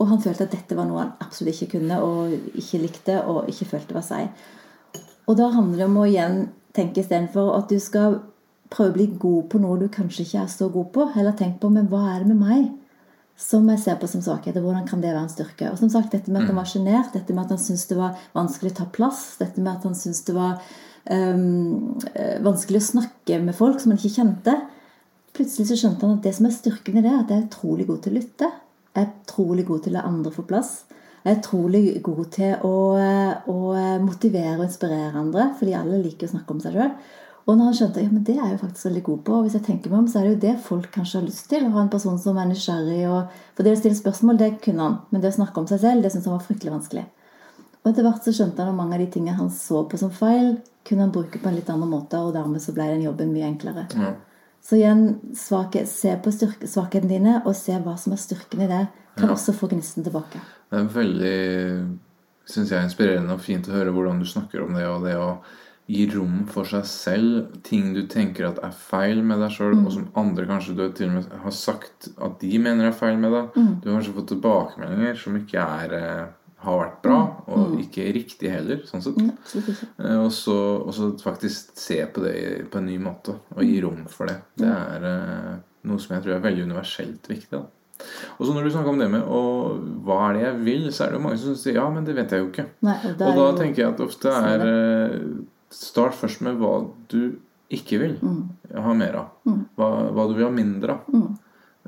og han følte at dette var noe han absolutt ikke kunne og ikke likte og ikke følte var seg. Og da handler det om å igjen tenke istedenfor at du skal prøve å bli god på noe du kanskje ikke er så god på. Heller tenk på men hva er det med meg som jeg ser på som svakhet, og hvordan kan det være en styrke? Og som sagt, Dette med at han var sjenert, dette med at han syntes det var vanskelig å ta plass, dette med at han syntes det var um, vanskelig å snakke med folk som han ikke kjente. Plutselig så skjønte han at det som er styrken i det, er at jeg er utrolig god til å lytte. Jeg er utrolig god til å la andre få plass. Er utrolig god til å, å motivere og inspirere andre, fordi alle liker å snakke om seg sjøl. Og når han skjønte ja, det er jeg faktisk veldig god på, og hvis jeg tenker meg om, så er det jo det folk kanskje har lyst til. Å ha en person som er nysgjerrig. Og, for det å stille spørsmål, det kunne han. Men det å snakke om seg selv, det syntes han var fryktelig vanskelig. Og etter hvert så skjønte han at mange av de tingene han så på som feil, kunne han bruke på en litt annen måte, og dermed så ble den jobben mye enklere. Ja. Så igjen, svake, se på styrke, svakhetene dine, og se hva som er styrken i det. Kan også få gnisten tilbake. Det er veldig synes jeg, inspirerende og fint å høre hvordan du snakker om det, og det å gi rom for seg selv. Ting du tenker at er feil med deg sjøl, og som andre kanskje du til og med har sagt at de mener er feil med deg. Du har kanskje fått tilbakemeldinger som ikke er, eh, har vært bra, og ikke riktig heller. sånn sett. Eh, Og så, og så faktisk se på det på en ny måte og gi rom for det. Det er eh, noe som jeg tror er veldig universelt viktig. Da. Og så når du snakker om det med og hva er det jeg vil, så er det jo mange som sier ja, men det vet jeg jo ikke. Nei, og da Og da jo- tenker jeg at ofte er eh, Start først med hva du ikke vil ha mer av. Hva, hva du vil ha mindre av.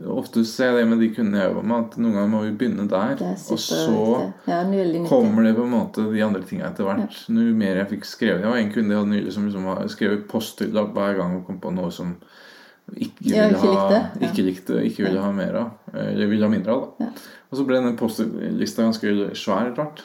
Ofte ser jeg det med de kundene jeg jobber med, at noen ganger må vi begynne der. Er Og så. Ja, er kommer det på en måte de andre tingene etter hvert. Jo mer jeg fikk skrevet Jeg var en kunde jeg hadde nylig som liksom har skrevet postlapp hver gang hun kom på noe som ikke Ja, ville ikke ha, likte. Ja. ikke likte, ikke ville ha mer av. Eller ville ha mindre av. da Ja. Og så ble den postlista ganske svær etter hvert.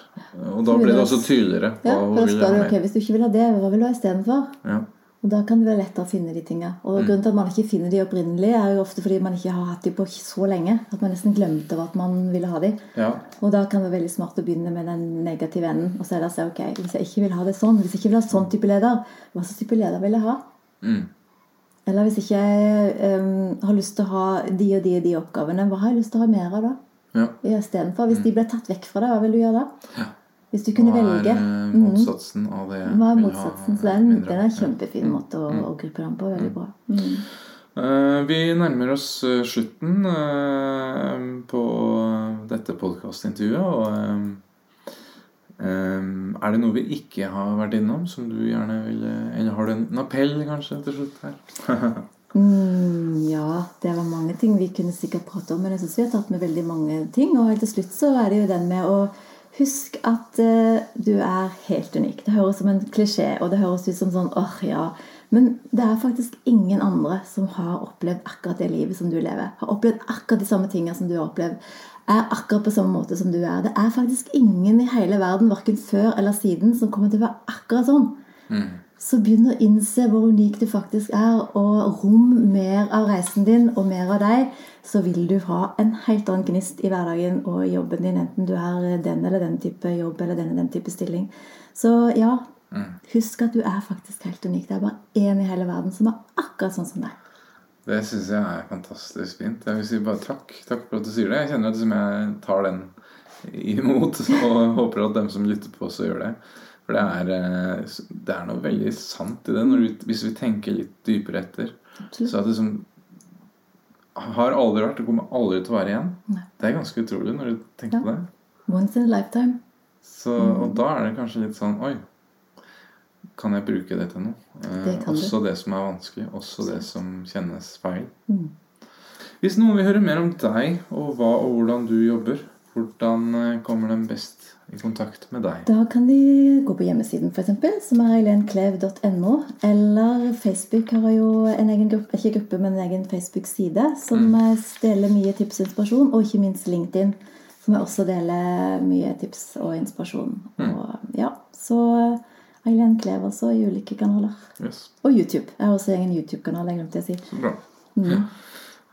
Og da ble det også tydeligere hva Ja, hun ville ha mer. ok, hvis du ikke vil ha det, hva vil du ha istedenfor? Ja. Og da kan det være lettere å finne de tinga. Og grunnen til at man ikke finner de opprinnelig, er jo ofte fordi man ikke har hatt de på så lenge at man nesten glemte at man ville ha de. Ja. Og da kan det være veldig smart å begynne med den negative enden. Og så er det å si ok, hvis jeg ikke vil ha det sånn, hvis jeg ikke vil ha sånn type leder, hva slags type leder vil jeg ha? Mm. Eller hvis ikke jeg um, har lyst til å ha de og de og de oppgavene, hva har jeg lyst til å ha mer av da? ja. Istedenfor. Hvis de ble tatt vekk fra deg, hva vil du gjøre da? Hvis du kunne Hva er velge. eh, Mhm. motsatsen av det Hva er motsatsen? Så den, mindre den av? er en kjempefin måte å, å gruppe ham på. Veldig bra. Mm. Vi nærmer oss eh, slutten på dette podkastintervjuet. Er det noe vi ikke har vært innom, som du gjerne vil Eller har du en appell, kanskje, til slutt her? *laughs* Mm, ja, det var mange ting vi kunne sikkert prate om, men jeg syns vi har tatt med veldig mange ting. Og helt til slutt så er det jo den med å huske at uh, du er helt unik. Det høres som en klisjé, og det høres ut som sånn åh, ja. Men det er faktisk ingen andre som har opplevd akkurat det livet som du lever. Har opplevd akkurat de samme tingene som du har opplevd. Er akkurat på samme måte som du er. Det er faktisk ingen i hele verden, verken før eller siden, som kommer til å være akkurat sånn. Så begynn å innse hvor unik du faktisk er, og rom mer av reisen din og mer av deg, så vil du ha en helt annen gnist i hverdagen og jobben din, enten du er den eller den type jobb eller den eller den type stilling. Så ja, husk at du er faktisk helt unik. Det er bare én i hele verden som er akkurat sånn som deg. Det syns jeg er fantastisk fint. Jeg vil si bare takk. Takk for at du sier det. Jeg kjenner at liksom jeg tar den imot, *laughs* og håper at dem som lytter på, også gjør det. For det er, eh, det er noe veldig sant i det, når vi, hvis vi tenker litt dypere etter. Absolutt. Så at det som har aldri vært, og kommer aldri til å være igjen. Nei. Det er ganske utrolig når du tenker Ja. på det. Once in a lifetime. Så, og da er det kanskje litt sånn Oi, kan jeg bruke det til noe? Eh, Det kan du. også det som er vanskelig. Også det som kjennes feil. Mm. Hvis noen vil høre mer om deg og hva og hvordan du jobber, hvordan eh, kommer de best i kontakt med deg? Da kan de gå på hjemmesiden, f.eks., som er eilenklev.no. Eller Facebook har jo en egen gruppe, ikke gruppe, men en egen Facebook-side som mm. deler mye tips og inspirasjon. Og ikke minst LinkedIn, som jeg også deler mye tips og inspirasjon. Og, ja, så eh, Eileen Klev også i ulike kanaler. Yes, Og YouTube. Jeg har også egen YouTube-kanal. jeg glemte å si. så bra. Mm.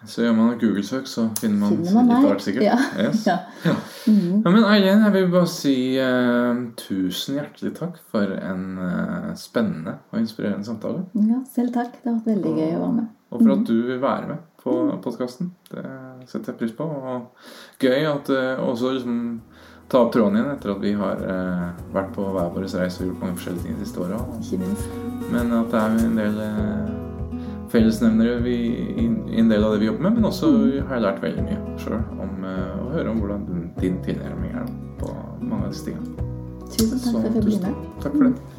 Så gjør man et Google-søk, så finner man, Finner man litt av hvert sikkert. Ja. Yes. Ja. Mm. Ja, men Eileen, jeg vil bare si uh, tusen hjertelig takk for en uh, spennende og inspirerende samtale. ja, selv takk. Det har vært veldig gøy å være med. Og for at du vil være med på podkasten. Det setter jeg pris på. Og gøy at uh, også liksom ta opp tråden igjen etter at vi har uh, vært på hver vår reise og gjort mange forskjellige ting de siste åra. Men at det er en del eh, fellesnevnere vi, i, i en del av det vi jobber med. Men også har jeg lært veldig mye sjøl om eh, å høre om hvordan din, din tilnærming er på mange av disse tingene. Tusen takk for at jeg fikk bli med. Takk for det.